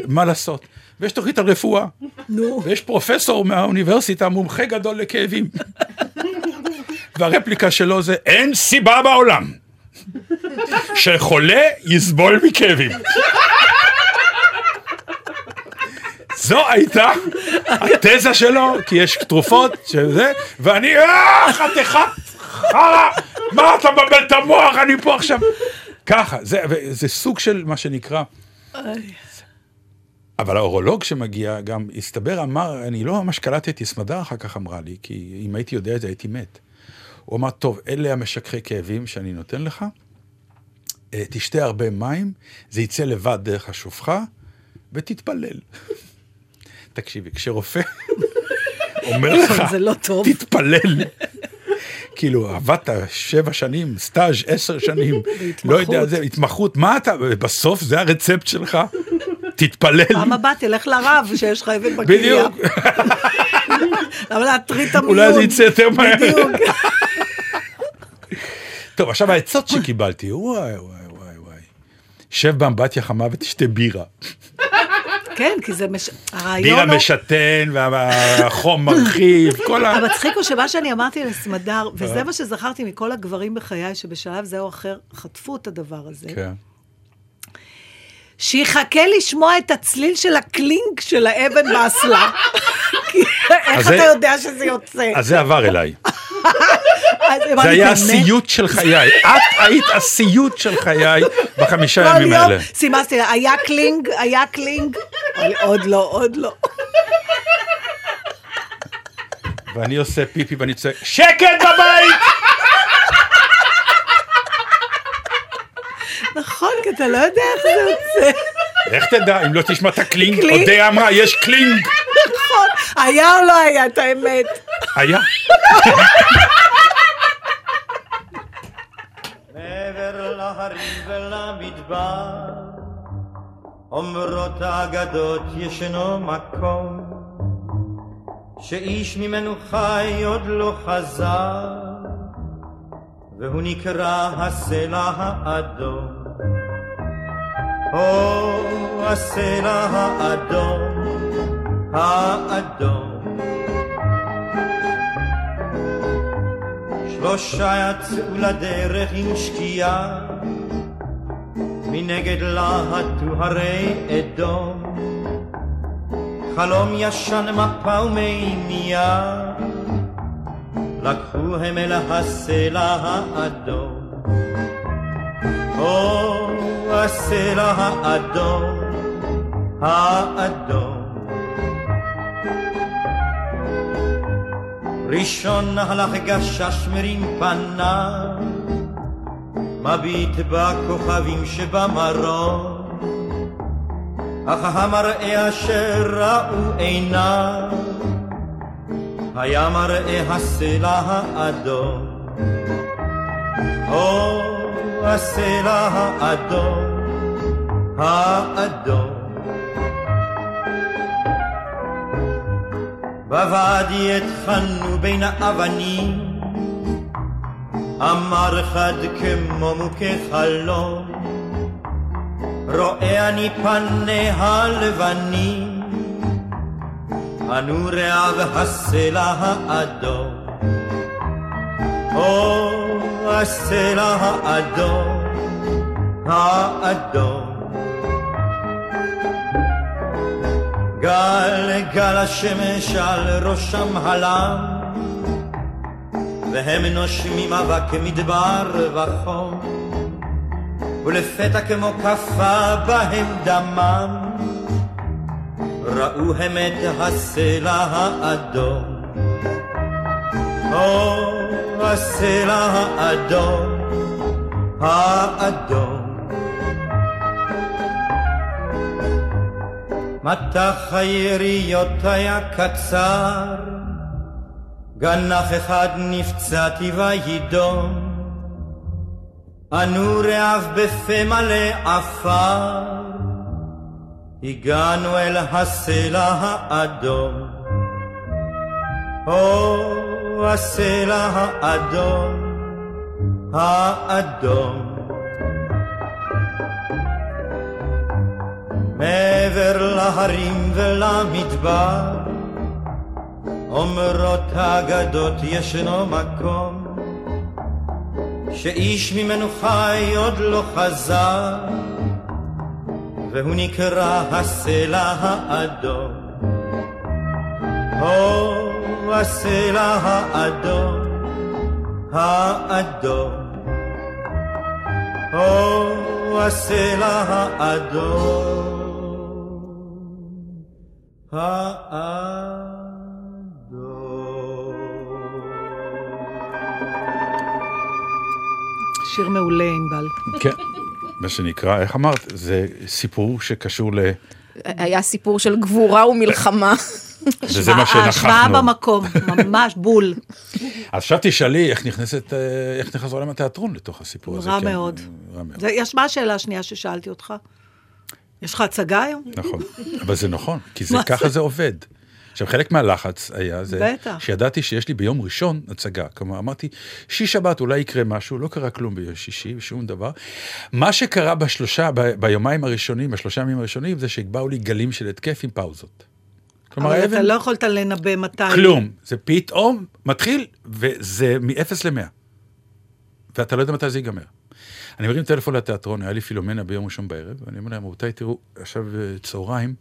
מה לעשות. ויש תוכנית על רפואה, נו. ויש פרופסור מהאוניברסיטה, מומחה גדול לכאבים. והרפליקה שלו זה, אין סיבה בעולם שחולה יסבול מכאבים. זו הייתה התזה שלו, כי יש תרופות שזה, ואני, אה, חתיכת חרא, מה אתה מבלבל את המוח, אני פה עכשיו. ככה, זה, זה סוג של מה שנקרא, אבל האורולוג שמגיע גם, הסתבר, אמר, אני לא ממש קלטתי, סמדר אחר כך אמרה לי, כי אם הייתי יודע את זה הייתי מת. הוא אמר, טוב, אלה המשככי כאבים שאני נותן לך, אה, תשתה הרבה מים, זה יצא לבד דרך השופחה, ותתפלל. <laughs> תקשיבי, כשרופא <laughs> אומר לך, זה לא טוב. תתפלל. כאילו, עבדת שבע שנים, סטאז' עשר שנים, <laughs> לא יודע, זה התמחות, מה אתה, בסוף זה הרצפט שלך, תתפלל. פעם הבאה תלך לרב שיש לך אבן בכליה. בדיוק, <laughs> למה להטריד את המיון? אולי זה יצא יותר מהר. בדיוק. <laughs> טוב, עכשיו העצות שקיבלתי, וואי, וואי, וואי, וואי. שב באמבטיה חמה ותשתה בירה. כן, כי זה מש... הרעיון בירה הוא... משתן, והחום מרחיב, <laughs> כל ה... המצחיק הוא שמה שאני אמרתי לסמדר, אה. וזה מה שזכרתי מכל הגברים בחיי, שבשלב זה או אחר חטפו את הדבר הזה, כן. שיחכה לשמוע את הצליל של הקלינג של האבן באסלה. <laughs> איך אתה יודע שזה יוצא? אז זה עבר אליי. זה היה? הסיוט של חיי. את היית הסיוט של חיי בחמישה ימים האלה. סימסתי היה קלינג, היה קלינג. עוד לא, עוד לא. ואני עושה פיפי ואני צועק, שקט בבית! נכון, כי אתה לא יודע איך זה יוצא. איך תדע, אם לא תשמע את הקלינג, קלינג? אודיה אמרה, יש קלינג. היה או לא היה, את האמת. היה. מעבר להרים ולמדבר, אומרות האגדות ישנו מקום, שאיש ממנו חי עוד לא חזר, והוא נקרא הסלע האדום. או הסלע האדום, האדום. שלושה יצאו לדרך עם שקיעה, מנגד להטו הרי אדום. חלום ישן מפה ומימייה, לקחו הם אל הסלע האדום. או הסלע האדום, האדום. ראשון הלך גשש מרים פניו, מביט בכוכבים שבמרום, אך המראה אשר ראו עיניו, היה מראה הסלע האדום. או הסלע האדום, האדום. בוואדי התחלנו בין האבנים, אמר אחד כמו מוכה חלום, רואה אני פניה לבנים, הנוריה והסלע האדום. או הסלע האדום, האדום. גל גל השמש על ראשם הלם, והם נושמים אבק מדבר וחום, ולפתע כמו כפה בהם דמם, ראו הם את הסלע האדום. או הסלע האדום, האדום. מטח היריות היה קצר, גנח אחד נפצעתי וידום, אנו רעב בפה מלא עפר, הגענו אל הסלע האדום. או הסלע האדום, האדום. מעבר להרים ולמדבר, אומרות האגדות ישנו מקום, שאיש ממנו חי עוד לא חזר, והוא נקרא הסלע האדום. או הסלע האדום, האדום. או הסלע האדום, האדום. שיר מעולה, ענבל. כן. מה שנקרא, איך אמרת? זה סיפור שקשור ל... היה סיפור של גבורה ומלחמה. <laughs> וזה מה ההשוואה שנכחנו. במקום, ממש בול. אז עכשיו תשאלי איך נכנסת, אה, איך נכנס עולם התיאטרון לתוך הסיפור הזה. רע כן, מאוד. רע מאוד. זה- יש מה השאלה השנייה ששאלתי אותך? יש לך הצגה היום? נכון. אבל זה נכון, כי זה, ככה זה? עובד. עכשיו, חלק מהלחץ היה זה, בטח. שידעתי שיש לי ביום ראשון הצגה. כלומר, אמרתי, שיש שבת אולי יקרה משהו, לא קרה כלום ביום שישי, שום דבר. מה שקרה בשלושה, ב- ביומיים הראשונים, בשלושה ימים הראשונים, זה שבאו לי גלים של התקף עם פאוזות. כלומר, אבל אתה האבן, לא יכולת לנבא מתי. כלום. זה פתאום מתחיל, וזה מ-0 ל-100. ואתה לא יודע מתי זה ייגמר. אני מרים טלפון לתיאטרון, היה לי פילומנה ביום ראשון בערב, ואני אומר להם, רבותיי, תראו, עכשיו אה, צהריים,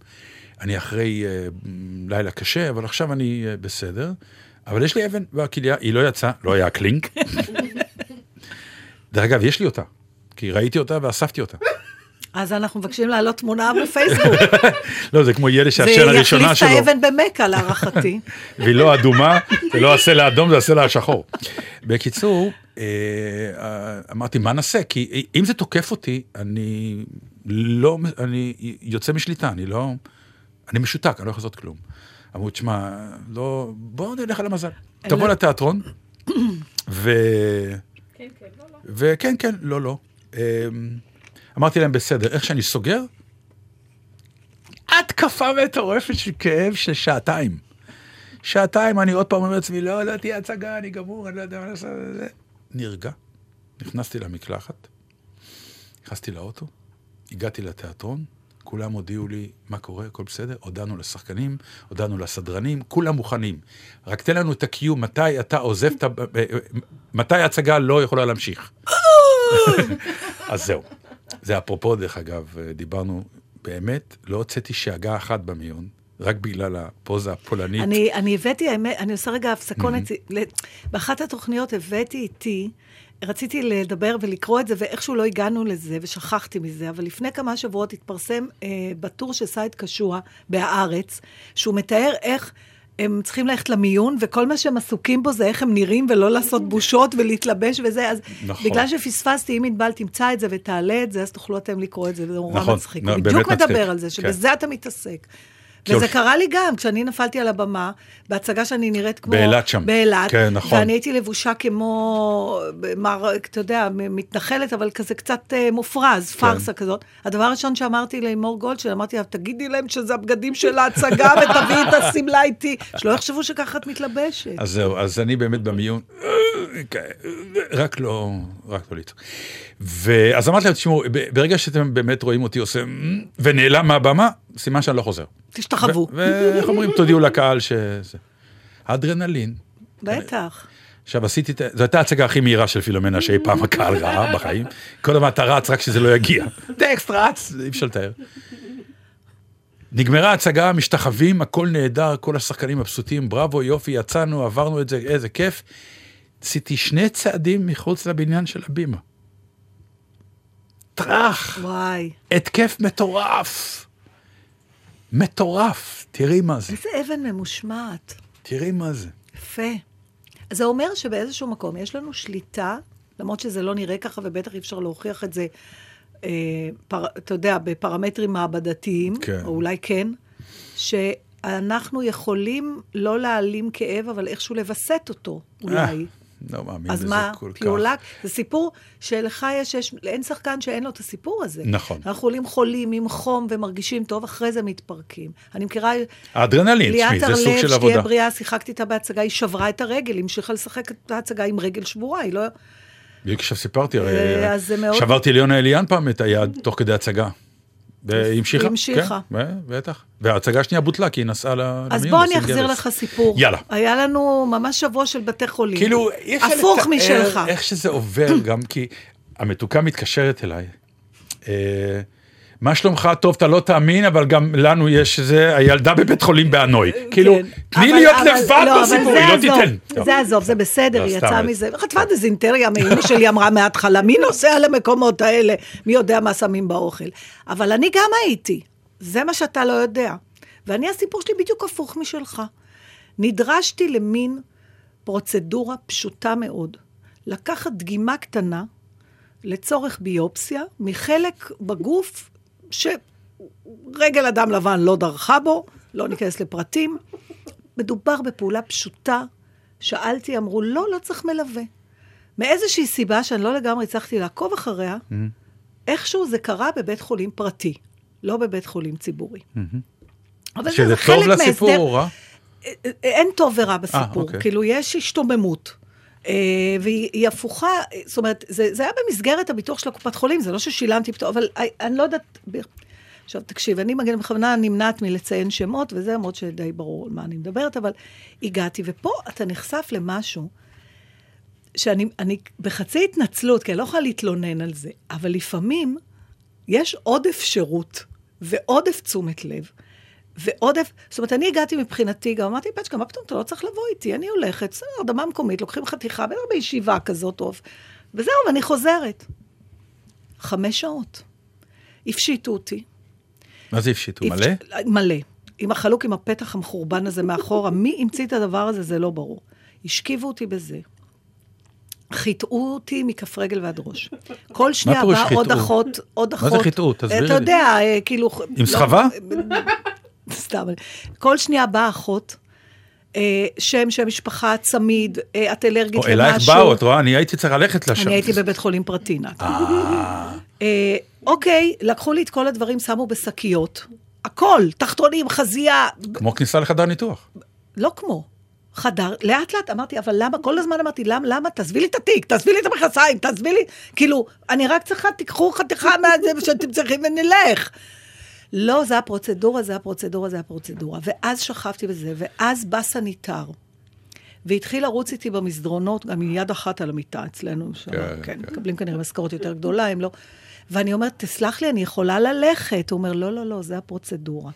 אני אחרי אה, לילה קשה, אבל עכשיו אני אה, בסדר, אבל יש לי אבן בכליה, היא לא יצאה, לא היה קלינק. <laughs> דרך אגב, יש לי אותה, כי ראיתי אותה ואספתי אותה. אז אנחנו מבקשים להעלות תמונה בפייסבוק. <laughs> לא, זה כמו ילד זה שהשן יחליף הראשונה את שלו, האבן במכה, להערכתי. <laughs> והיא לא אדומה, זה לא הסלע האדום, זה הסלע השחור. בקיצור, אמרתי, מה נעשה? כי אם זה תוקף אותי, אני לא, אני יוצא משליטה, אני לא, אני משותק, אני לא יכול לעשות כלום. אמרו, תשמע, לא, בוא נלך על המזל. תבוא לא- לתיאטרון, <coughs> ו... וכן, כן, לא, לא. אמ, אמרתי להם, בסדר, איך שאני סוגר, התקפה מטורפת של כאב של שעתיים. שעתיים אני עוד פעם אומר לעצמי, לא, לא תהיה הצגה, אני גמור, אני לא יודע מה לעשות. זה." נרגע, נכנסתי למקלחת, נכנסתי לאוטו, הגעתי לתיאטרון, כולם הודיעו לי מה קורה, הכל בסדר, הודענו לשחקנים, הודענו לסדרנים, כולם מוכנים. רק תן לנו את ה-Q, מתי אתה עוזב את ה... מתי ההצגה לא יכולה להמשיך. <laughs> אז זהו. זה אפרופו, דרך אגב, דיברנו, באמת, לא הוצאתי שאגה אחת במיון, רק בגלל הפוזה הפולנית. אני, אני הבאתי, האמת, אני עושה רגע הפסקונת, ל- באחת התוכניות הבאתי איתי, רציתי לדבר ולקרוא את זה, ואיכשהו לא הגענו לזה, ושכחתי מזה, אבל לפני כמה שבועות התפרסם אה, בטור של סייד קשוע בהארץ, שהוא מתאר איך... הם צריכים ללכת למיון, וכל מה שהם עסוקים בו זה איך הם נראים, ולא לעשות בושות ולהתלבש וזה, אז נכון. בגלל שפספסתי, אם ענבל תמצא את זה ותעלה את זה, אז תוכלו אתם לקרוא את זה, וזה נורא נכון, מצחיק. הוא בדיוק באמת מצחיק, מדבר על זה, כן. שבזה אתה מתעסק. וזה קרה לי גם, כשאני נפלתי על הבמה, בהצגה שאני נראית כמו... באילת שם. באילת. כן, נכון. ואני הייתי לבושה כמו, מר, אתה יודע, מתנחלת, אבל כזה קצת אה, מופרז, כן. פארסה כזאת. הדבר הראשון שאמרתי לימור גולדשטיין, אמרתי לה, תגידי להם שזה הבגדים של ההצגה, <laughs> ותביאי את השמלה איתי. שלא יחשבו שככה את מתלבשת. אז זהו, אז אני באמת במיון, רק לא, רק לא לצעוק. ואז אמרתי להם, תשמעו, ברגע שאתם באמת רואים אותי עושה, ונעלם מהבמה, סימן שאני לא חוזר. תשתחוו. ו- ואיך אומרים, תודיעו לקהל שזה. האדרנלין. בטח. עכשיו עשיתי, את זו הייתה ההצגה הכי מהירה של פילומנה שאי פעם הקהל ראה בחיים. כל הזמן אתה רץ רק שזה לא יגיע. טקסט רץ, אי אפשר לתאר. נגמרה ההצגה, משתחווים, הכל נהדר, כל השחקנים מבסוטים, בראבו, יופי, יצאנו, עברנו את זה, איזה כיף. עשיתי שני צעדים מחוץ לבניין של הבימה. טראח, וואי. התקף מטורף. מטורף, תראי מה זה, איזה אבן ממושמעת. תראי מה זה. יפה. אז זה אומר שבאיזשהו מקום יש לנו שליטה, למרות שזה לא נראה ככה, ובטח אי אפשר להוכיח את זה, אה, פר, אתה יודע, בפרמטרים מעבדתיים, כן. או אולי כן, שאנחנו יכולים לא להעלים כאב, אבל איכשהו לווסת אותו, אולי. לא מאמין אז בזה מה, כל כך. פיורלק, זה סיפור שלך יש, יש, אין שחקן שאין לו את הסיפור הזה. נכון. אנחנו עולים חולים עם חום ומרגישים טוב, אחרי זה מתפרקים. אני מכירה... האדרנלין, ליאת תשמעי, זה סוג הרלב, של שתהיה עבודה. בריאה, שיחקתי איתה בהצגה, היא שברה את הרגל, היא המשיכה לשחק את ההצגה עם רגל שבורה, היא לא... בדיוק עכשיו סיפרתי, הרי אה, אז זה מאוד- שברתי ליונה אליאן פעם את היד תוך כדי הצגה. והיא המשיכה. היא המשיכה. כן, בטח. וההצגה השנייה בוטלה כי היא נסעה למיון. אז בוא אני אחזיר. לך סיפור. יאללה. היה לנו ממש שבוע של בתי חולים. כאילו, אי אפשר לתאר. איך שזה עובר, גם כי המתוקה מתקשרת אליי. מה שלומך? טוב, אתה לא תאמין, אבל גם לנו יש זה, הילדה בבית חולים באנוי. כאילו, כן. תני אבל- להיות לבד לא, בסיפור, היא לא תיתן. זה עזוב, זה בסדר, לא, היא יצאה מזה. חטפה דזינטריה, מאמא שלי אמרה מההתחלה, מי נוסע למקומות האלה? מי יודע מה שמים באוכל? אבל אני גם הייתי, זה מה שאתה לא יודע. ואני, הסיפור שלי בדיוק הפוך משלך. נדרשתי למין פרוצדורה פשוטה מאוד. לקחת דגימה קטנה לצורך ביופסיה מחלק בגוף שרגל אדם לבן לא דרכה בו, לא ניכנס לפרטים. מדובר בפעולה פשוטה. שאלתי, אמרו, לא, לא צריך מלווה. מאיזושהי סיבה שאני לא לגמרי הצלחתי לעקוב אחריה, איכשהו זה קרה בבית חולים פרטי, לא בבית חולים ציבורי. אבל זה- שזה זה טוב לסיפור או רע? אין טוב ורע בסיפור, אוקיי. כאילו יש השתוממות. אה, והיא היא הפוכה, זאת אומרת, זה, זה היה במסגרת הביטוח של הקופת חולים, זה לא ששילמתי פתאום, אבל אני, אני לא יודעת... עכשיו, תקשיב, אני מגן בכוונה נמנעת מלציין שמות, וזה למרות שדי ברור על מה אני מדברת, אבל הגעתי, ופה אתה נחשף למשהו שאני אני בחצי התנצלות, כי אני לא יכולה להתלונן על זה, אבל לפעמים יש עודף שירות ועודף תשומת לב. ועודף, זאת אומרת, אני הגעתי מבחינתי, גם אמרתי, פצ'קה, מה פתאום, אתה לא צריך לבוא איתי, אני הולכת, בסדר, הרדמה מקומית, לוקחים חתיכה, בטח בישיבה כזאת טוב, וזהו, ואני חוזרת. חמש שעות. הפשיטו אותי. מה זה הפשיטו? מלא? מלא. עם החלוק, עם הפתח המחורבן הזה מאחורה. מי המציא את הדבר הזה, זה לא ברור. השכיבו אותי בזה. חיטאו אותי מכף רגל ועד ראש. כל שנייה באה עוד? אחות, עוד מה אחות. זה חיטאו? תסבירי לי. אתה יודע, אה, כאילו... עם סחבה? <laughs> סתם. כל שנייה באה אחות, אה, שם, שם משפחה, צמיד, אה, את אלרגית או למשהו. אלייך באו, את רואה? אני הייתי צריך ללכת לשם. אני הייתי בבית חולים פרטי, נתן. <laughs> אה, אוקיי, לקחו לי את כל הדברים, שמו בשקיות. הכל, תחתונים, חזייה, כמו כניסה לחדר ניתוח. לא כמו. חדר, לאט לאט אמרתי, אבל למה, כל הזמן אמרתי, למה, למה, תעזבי לי את התיק, תעזבי לי את המכנסיים, תעזבי לי, כאילו, אני רק צריכה, תיקחו חתיכה שאתם צריכים ונלך. לא, זה הפרוצדורה, זה הפרוצדורה, זה הפרוצדורה. ואז שכבתי בזה, ואז בא סניטר, והתחיל לרוץ איתי במסדרונות, גם עם יד אחת על המיטה אצלנו, שם, כן, כן, כן. כן, מקבלים כנראה משכורת יותר גדולה, הם לא... ואני אומרת, תסלח לי, אני יכולה ללכת. הוא אומר, לא, לא, לא, זה הפרוצדורה.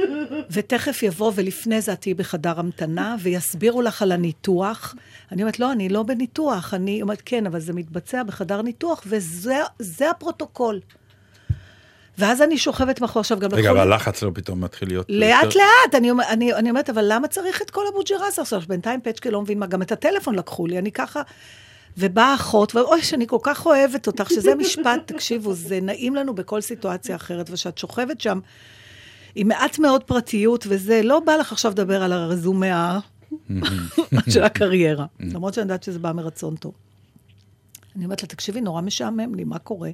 <laughs> ותכף יבוא, ולפני זה את תהיי בחדר המתנה, ויסבירו לך על הניתוח. אני אומרת, לא, אני לא בניתוח. אני אומרת, כן, אבל זה מתבצע בחדר ניתוח, וזה זה הפרוטוקול. ואז אני שוכבת מאחור עכשיו גם רגע, לקחו לי- אבל הלחץ לאט פתאום מתחיל להיות... לאט יותר- לאט, אני, אני, אני אומרת, אבל למה צריך את כל אבו-ג'רס עכשיו? בינתיים פצ'קה לא מבין מה, גם את הטלפון לקחו לי, אני ככה... ובאה אחות, ואוי, אני כל כך אוהבת אותך, שזה משפט, <laughs> תקשיבו, זה נעים לנו בכל סיטואציה אחרת, כשאת שוכבת שם עם מעט מאוד פרטיות, וזה, לא בא לך עכשיו לדבר על הרזומה <laughs> של הקריירה, <laughs> למרות שאני יודעת שזה בא מרצון טוב. אני אומרת לה, תקשיבי, נורא משעמם לי, מה קורה?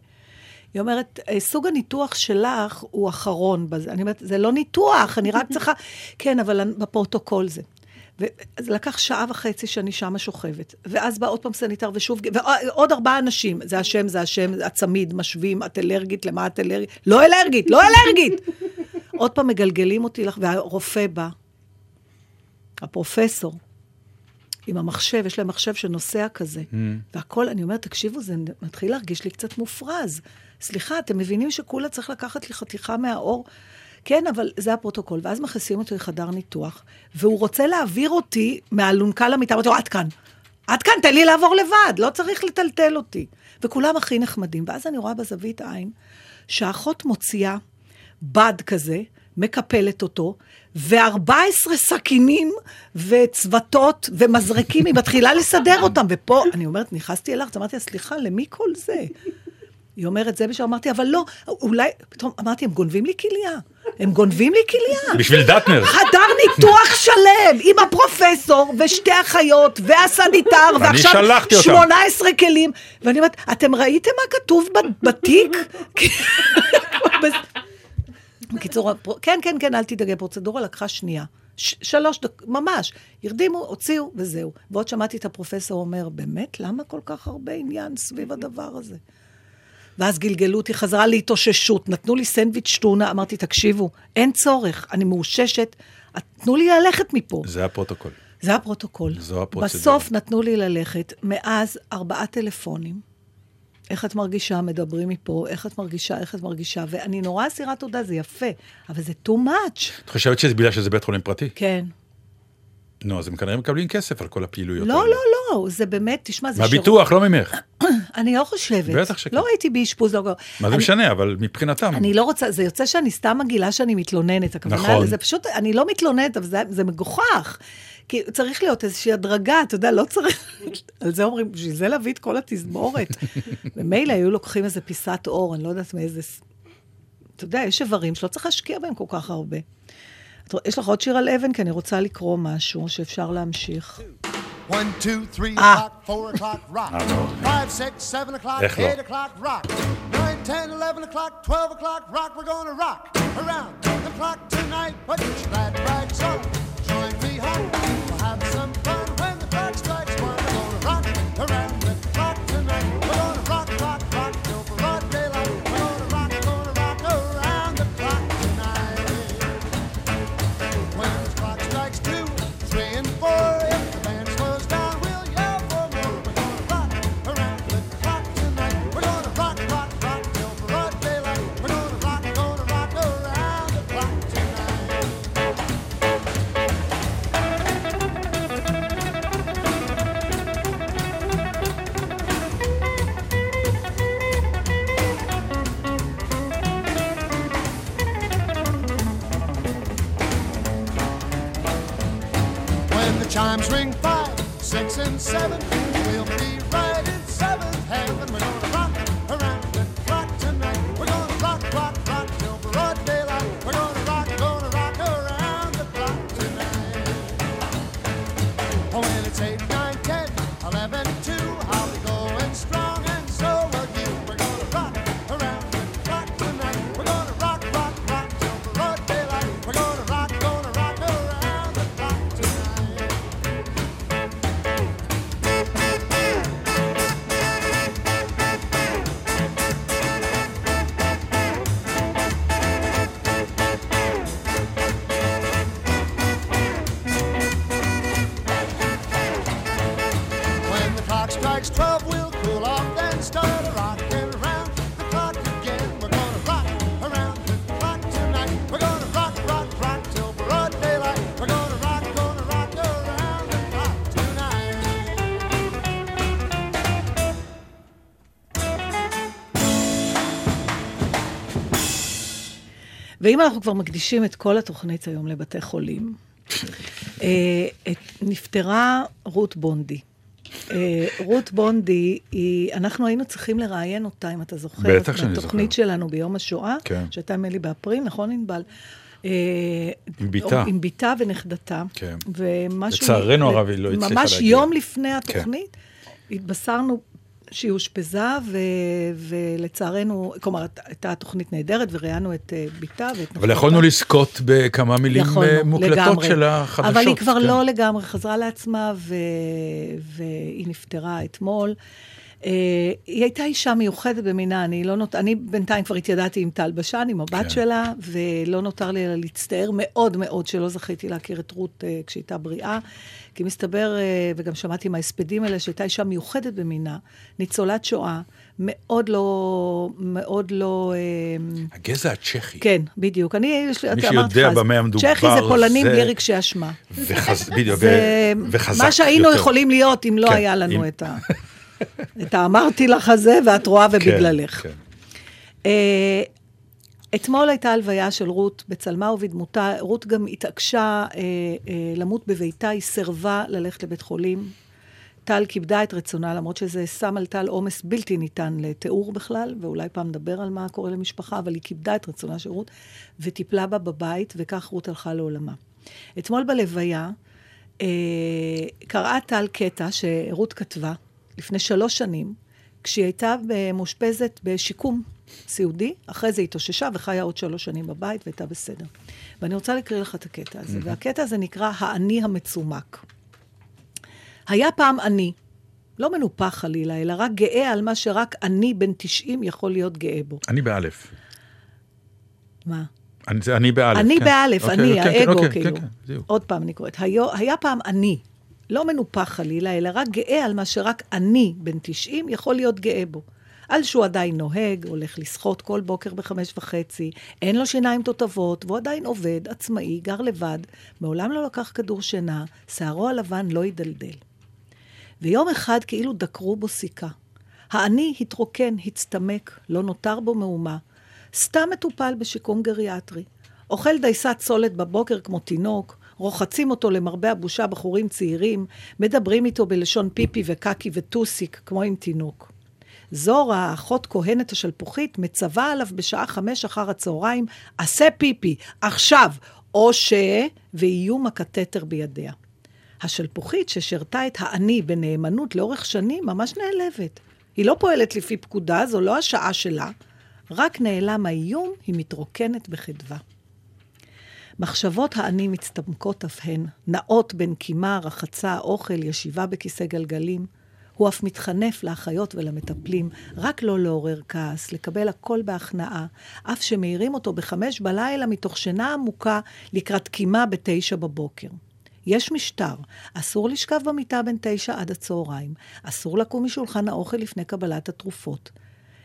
היא אומרת, "אה, סוג הניתוח שלך הוא אחרון בזה. אני אומרת, זה לא ניתוח, אני רק צריכה... <laughs> כן, אבל בפרוטוקול זה. וזה לקח שעה וחצי שאני שמה שוכבת. ואז בא עוד פעם סניטר ושוב, ועוד ארבעה אנשים. זה השם, זה השם, הצמיד, משווים, את אלרגית, למה את אלרגית? לא אלרגית, לא אלרגית! <laughs> עוד פעם מגלגלים אותי לך, והרופא בא, הפרופסור, עם המחשב, יש להם מחשב שנוסע כזה. Mm. והכל, אני אומרת, תקשיבו, זה מתחיל להרגיש לי קצת מופרז. סליחה, אתם מבינים שכולה צריך לקחת לי חתיכה מהאור? כן, אבל זה הפרוטוקול. ואז מכניסים אותו לחדר ניתוח, והוא רוצה להעביר אותי מהאלונקה למיטה, אמרתי לו, עד כאן. עד כאן, תן לי לעבור לבד, לא צריך לטלטל אותי. וכולם הכי נחמדים. ואז אני רואה בזווית עין שהאחות מוציאה בד כזה, מקפלת אותו, ו-14 סכינים וצוותות ומזרקים, היא מתחילה לסדר אותם. ופה, אני אומרת, נכנסתי אליך, אז אמרתי לה, סליחה, למי כל זה? היא אומרת, זה בשביל, אמרתי, אבל לא, אולי, פתאום אמרתי, הם גונבים לי כליה. הם גונבים לי כליה. בשביל דטנר. חדר ניתוח שלם, עם הפרופסור, ושתי אחיות, והסניטר, ועכשיו שלחתי אותם. 18 כלים. ואני אומרת, אתם ראיתם מה כתוב בתיק? בקיצור, כן, כן, כן, אל תדאגי, הפרוצדורה לקחה שנייה. ש- שלוש דקות, ממש. הרדימו, הוציאו, וזהו. ועוד שמעתי את הפרופסור אומר, באמת, למה כל כך הרבה עניין סביב הדבר הזה? ואז גלגלו אותי חזרה להתאוששות, נתנו לי סנדוויץ' טונה, אמרתי, תקשיבו, אין צורך, אני מאוששת, תנו לי ללכת מפה. זה הפרוטוקול. זה הפרוטוקול. זו הפרוצדורה. בסוף נתנו לי ללכת, מאז ארבעה טלפונים. איך את מרגישה, מדברים מפה, איך את מרגישה, איך את מרגישה, ואני נורא אסירת תודה, זה יפה, אבל זה too much. את חושבת שזה בגלל שזה בית חולים פרטי? כן. נו, אז הם כנראה מקבלים כסף על כל הפעילויות לא, האלה. לא, לא, זה באמת, תשמע, זה מהביטוח, לא ממך. <clears throat> אני לא חושבת. בטח שכן. לא הייתי באשפוז, לא... מה זה משנה, אבל מבחינתם. אני לא רוצה, זה יוצא שאני סתם מגעילה שאני מתלוננת, הכוונה, נכון. זה פשוט, אני לא מתלוננת, אבל זה, זה מגוחך. כי צריך להיות איזושהי הדרגה, אתה יודע, לא צריך, <laughs> על זה אומרים, בשביל זה להביא את כל התזמורת. <laughs> ומילא היו לוקחים איזה פיסת אור, אני לא יודעת מאיזה... אתה יודע, יש איברים שלא צריך להשקיע בהם כל כך הרבה. יש לך עוד שיר על אבן? כי אני רוצה לקרוא משהו שאפשר להמשיך. One, two, three Ah. o'clock, four o'clock, rock. Five, six, seven o'clock, לא? eight o'clock, rock. Nine, ten, eleven o'clock, twelve o'clock, rock. We're gonna rock around the clock tonight. Put your glad rags on. Join me hot. We'll have seven, ואם אנחנו כבר מקדישים את כל התוכנית היום לבתי חולים, <laughs> אה, את- נפטרה רות בונדי. אה, רות בונדי, היא, אנחנו היינו צריכים לראיין אותה, אם אתה זוכר, בטח שאני בתוכנית זוכר. שלנו ביום השואה, כן. שהייתה נדמה לי באפריל, נכון ענבל? אה, עם בתה. עם בתה ונכדתה. כן. ומשהו... לצערנו הרב, היא לא הצליחה ממש להגיע. יום לפני התוכנית, התבשרנו שהיא אושפזה, ו... ולצערנו, כלומר, הייתה תוכנית נהדרת, וראיינו את אה, בתה ואת נכדתה. אבל יכולנו לזכות בכמה מילים יכולנו, אה, מוקלטות לגמרי. של החדשות. אבל היא כבר כן. לא לגמרי חזרה לעצמה, ו... והיא נפטרה אתמול. אה, היא הייתה אישה מיוחדת במינה, אני לא נות... אני בינתיים כבר התיידעתי עם טל בשן, עם הבת כן. שלה, ולא נותר לי אלא להצטער מאוד מאוד שלא זכיתי להכיר את רות אה, כשהייתה בריאה, כי מסתבר, אה, וגם שמעתי מההספדים האלה, שהייתה אישה מיוחדת במינה, ניצולת שואה, מאוד לא... מאוד לא... אה, הגזע הצ'כי. כן, בדיוק. אני, יש לי, מי שיודע במה המדובר, צ'כי זה פולנים זה- בלי רגשי אשמה. וחז... בדיוק, זה וחזק מה שהיינו יותר. יכולים להיות אם לא כן, היה לנו אם- את ה... את האמרתי לך הזה, ואת רואה ובגללך. כן, כן. אה, אתמול הייתה הלוויה של רות בצלמה ובדמותה. רות גם התעקשה אה, אה, למות בביתה, היא סירבה ללכת לבית חולים. טל כיבדה את רצונה, למרות שזה שם על טל עומס בלתי ניתן לתיאור בכלל, ואולי פעם נדבר על מה קורה למשפחה, אבל היא כיבדה את רצונה של רות, וטיפלה בה בבית, וכך רות הלכה לעולמה. אתמול בלוויה אה, קראה טל קטע שרות כתבה לפני שלוש שנים, כשהיא הייתה מאושפזת בשיקום סיעודי, אחרי זה היא התאוששה וחיה עוד שלוש שנים בבית והייתה בסדר. ואני רוצה להקריא לך את הקטע הזה, והקטע הזה נקרא האני המצומק. היה פעם אני, לא מנופח חלילה, אלא רק גאה על מה שרק אני בן 90 יכול להיות גאה בו. אני באלף. מה? אני, זה אני באלף. אני כן. באלף, אוקיי, אני, כן, כן, האגו, אוקיי, כאילו. כן, כן. עוד פעם אני קוראת. היה, היה פעם אני, לא מנופח חלילה, אלא רק גאה על מה שרק אני, בן 90, יכול להיות גאה בו. על שהוא עדיין נוהג, הולך לשחות כל בוקר בחמש וחצי, אין לו שיניים תותבות, והוא עדיין עובד, עצמאי, גר לבד, מעולם לא לקח כדור שינה, שערו הלבן לא הידלדל. ויום אחד כאילו דקרו בו סיכה. האני התרוקן, הצטמק, לא נותר בו מהומה. סתם מטופל בשיקום גריאטרי. אוכל דייסת סולת בבוקר כמו תינוק, רוחצים אותו למרבה הבושה בחורים צעירים, מדברים איתו בלשון פיפי וקקי וטוסיק, כמו עם תינוק. זורה, האחות כהנת השלפוחית, מצווה עליו בשעה חמש אחר הצהריים, עשה פיפי, עכשיו, או ש... ואיום הקתטר בידיה. השלפוחית ששירתה את האני בנאמנות לאורך שנים ממש נעלבת. היא לא פועלת לפי פקודה, זו לא השעה שלה, רק נעלם האיום, היא מתרוקנת בחדווה. מחשבות האני מצטמקות אף הן, נעות בין קימה, רחצה, אוכל, ישיבה בכיסא גלגלים. הוא אף מתחנף לאחיות ולמטפלים, רק לא לעורר כעס, לקבל הכל בהכנעה, אף שמעירים אותו בחמש בלילה מתוך שינה עמוקה לקראת קימה בתשע בבוקר. יש משטר, אסור לשכב במיטה בין תשע עד הצהריים, אסור לקום משולחן האוכל לפני קבלת התרופות.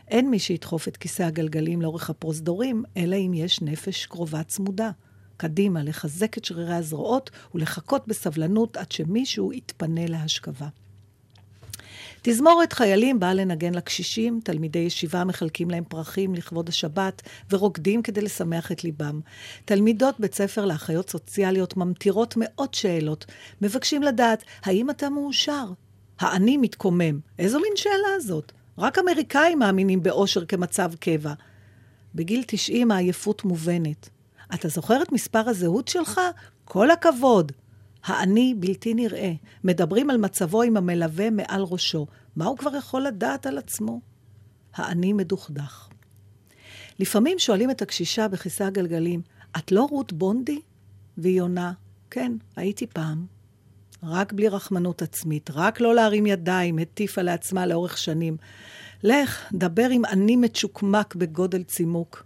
אין מי שידחוף את כיסא הגלגלים לאורך הפרוזדורים, אלא אם יש נפש קרובה צמודה. קדימה, לחזק את שרירי הזרועות ולחכות בסבלנות עד שמישהו יתפנה להשכבה. תזמורת חיילים באה לנגן לקשישים, תלמידי ישיבה מחלקים להם פרחים לכבוד השבת ורוקדים כדי לשמח את ליבם. תלמידות בית ספר לאחיות סוציאליות ממטירות מאות שאלות, מבקשים לדעת, האם אתה מאושר? האני מתקומם. איזו מין שאלה זאת? רק אמריקאים מאמינים באושר כמצב קבע. בגיל 90 העייפות מובנת. אתה זוכר את מספר הזהות שלך? כל הכבוד. האני בלתי נראה. מדברים על מצבו עם המלווה מעל ראשו. מה הוא כבר יכול לדעת על עצמו? האני מדוכדך. לפעמים שואלים את הקשישה בכיסא הגלגלים, את לא רות בונדי? והיא עונה, כן, הייתי פעם. רק בלי רחמנות עצמית, רק לא להרים ידיים, הטיפה לעצמה לאורך שנים. לך, דבר עם אני מצ'וקמק בגודל צימוק.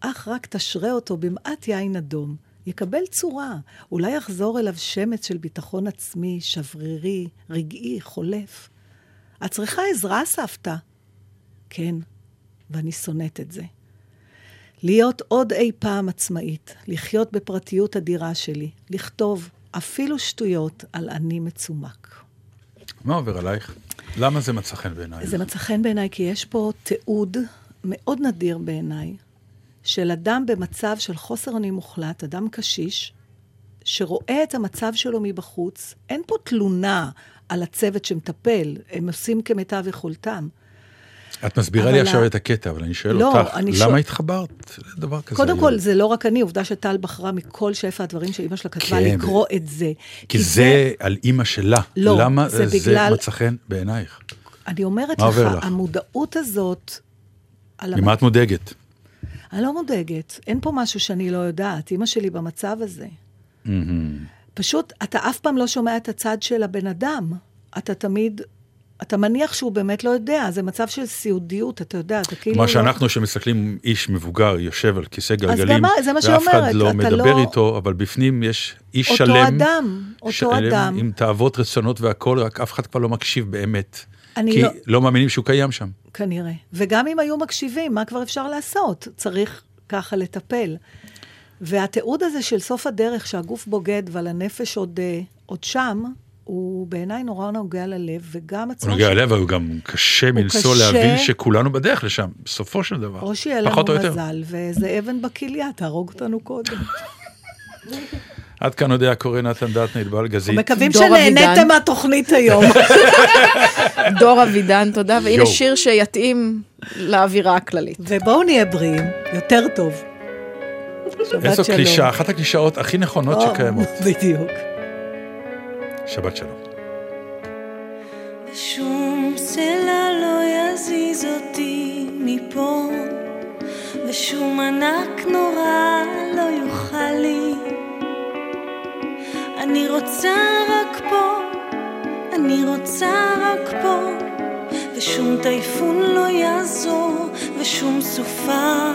אך רק תשרה אותו במעט יין אדום. יקבל צורה, אולי יחזור אליו שמץ של ביטחון עצמי, שברירי, רגעי, חולף. את צריכה עזרה, סבתא? כן, ואני שונאת את זה. להיות עוד אי פעם עצמאית, לחיות בפרטיות אדירה שלי, לכתוב אפילו שטויות על אני מצומק. מה עובר עלייך? למה זה מצא חן בעינייך? זה מצא חן בעיניי כי יש פה תיעוד מאוד נדיר בעיניי, של אדם במצב של חוסר אונים מוחלט, אדם קשיש, שרואה את המצב שלו מבחוץ. אין פה תלונה על הצוות שמטפל, הם עושים כמיטב יכולתם. את מסבירה לי ה- עכשיו את הקטע, אבל אני שואל לא, אותך, אני למה שואל- התחברת לדבר כזה? קודם היום? כל, זה לא רק אני, עובדה שטל בחרה מכל שפע הדברים שאימא שלה כתבה כן. לקרוא את זה. כי זה על אימא שלה. לא, למה זה זה בגלל- מצא חן בעינייך? אני אומרת לך, לך? המודעות הזאת... ממה את מודאגת? אני לא מודאגת, אין פה משהו שאני לא יודעת. אימא שלי במצב הזה. פשוט, אתה אף פעם לא שומע את הצד של הבן אדם. אתה תמיד, אתה מניח שהוא באמת לא יודע, זה מצב של סיעודיות, אתה יודע, אתה כאילו מה לא... שאנחנו שמסתכלים איש מבוגר יושב על כיסא גלגלים, גם מה- זה מה שהיא ואף אחד לא אתה מדבר לא- איתו, אבל בפנים יש איש אותו שלם, אדם, אותו שלם אדם. עם תאוות רצונות והכול, רק אף אחד כבר לא מקשיב באמת. אני כי לא- לא מאמינים שהוא קיים שם. כנראה. וגם אם היו מקשיבים, מה כבר אפשר לעשות? צריך ככה לטפל. והתיעוד הזה של סוף הדרך, שהגוף בוגד אבל הנפש עוד, אה, עוד שם, הוא בעיניי נורא נוגע ללב, וגם הוא עצמו... נוגע ללב, אבל הוא גם קשה מנשוא קשה. להבין שכולנו בדרך לשם, בסופו של דבר. או שיהיה לנו. מזל, ואיזה אבן בכליה, תהרוג אותנו קודם. <laughs> עד כאן יודע קורא נתן דטנר, בעל גזית. מקווים שנהניתם. מהתוכנית היום. <laughs> דור אבידן, תודה, והנה. שיר שיתאים לאווירה הכללית. ובואו נהיה בריאים, יותר טוב. איזו. קלישה, אחת הקלישאות הכי נכונות שקיימות. <laughs> בדיוק. שבת שלום. ושום סלע לא יזיז אותי מפה, ושום ענק נורא לא יוכל לי. אני רוצה רק פה, אני רוצה רק פה, ושום טייפון לא יעזור, ושום סופה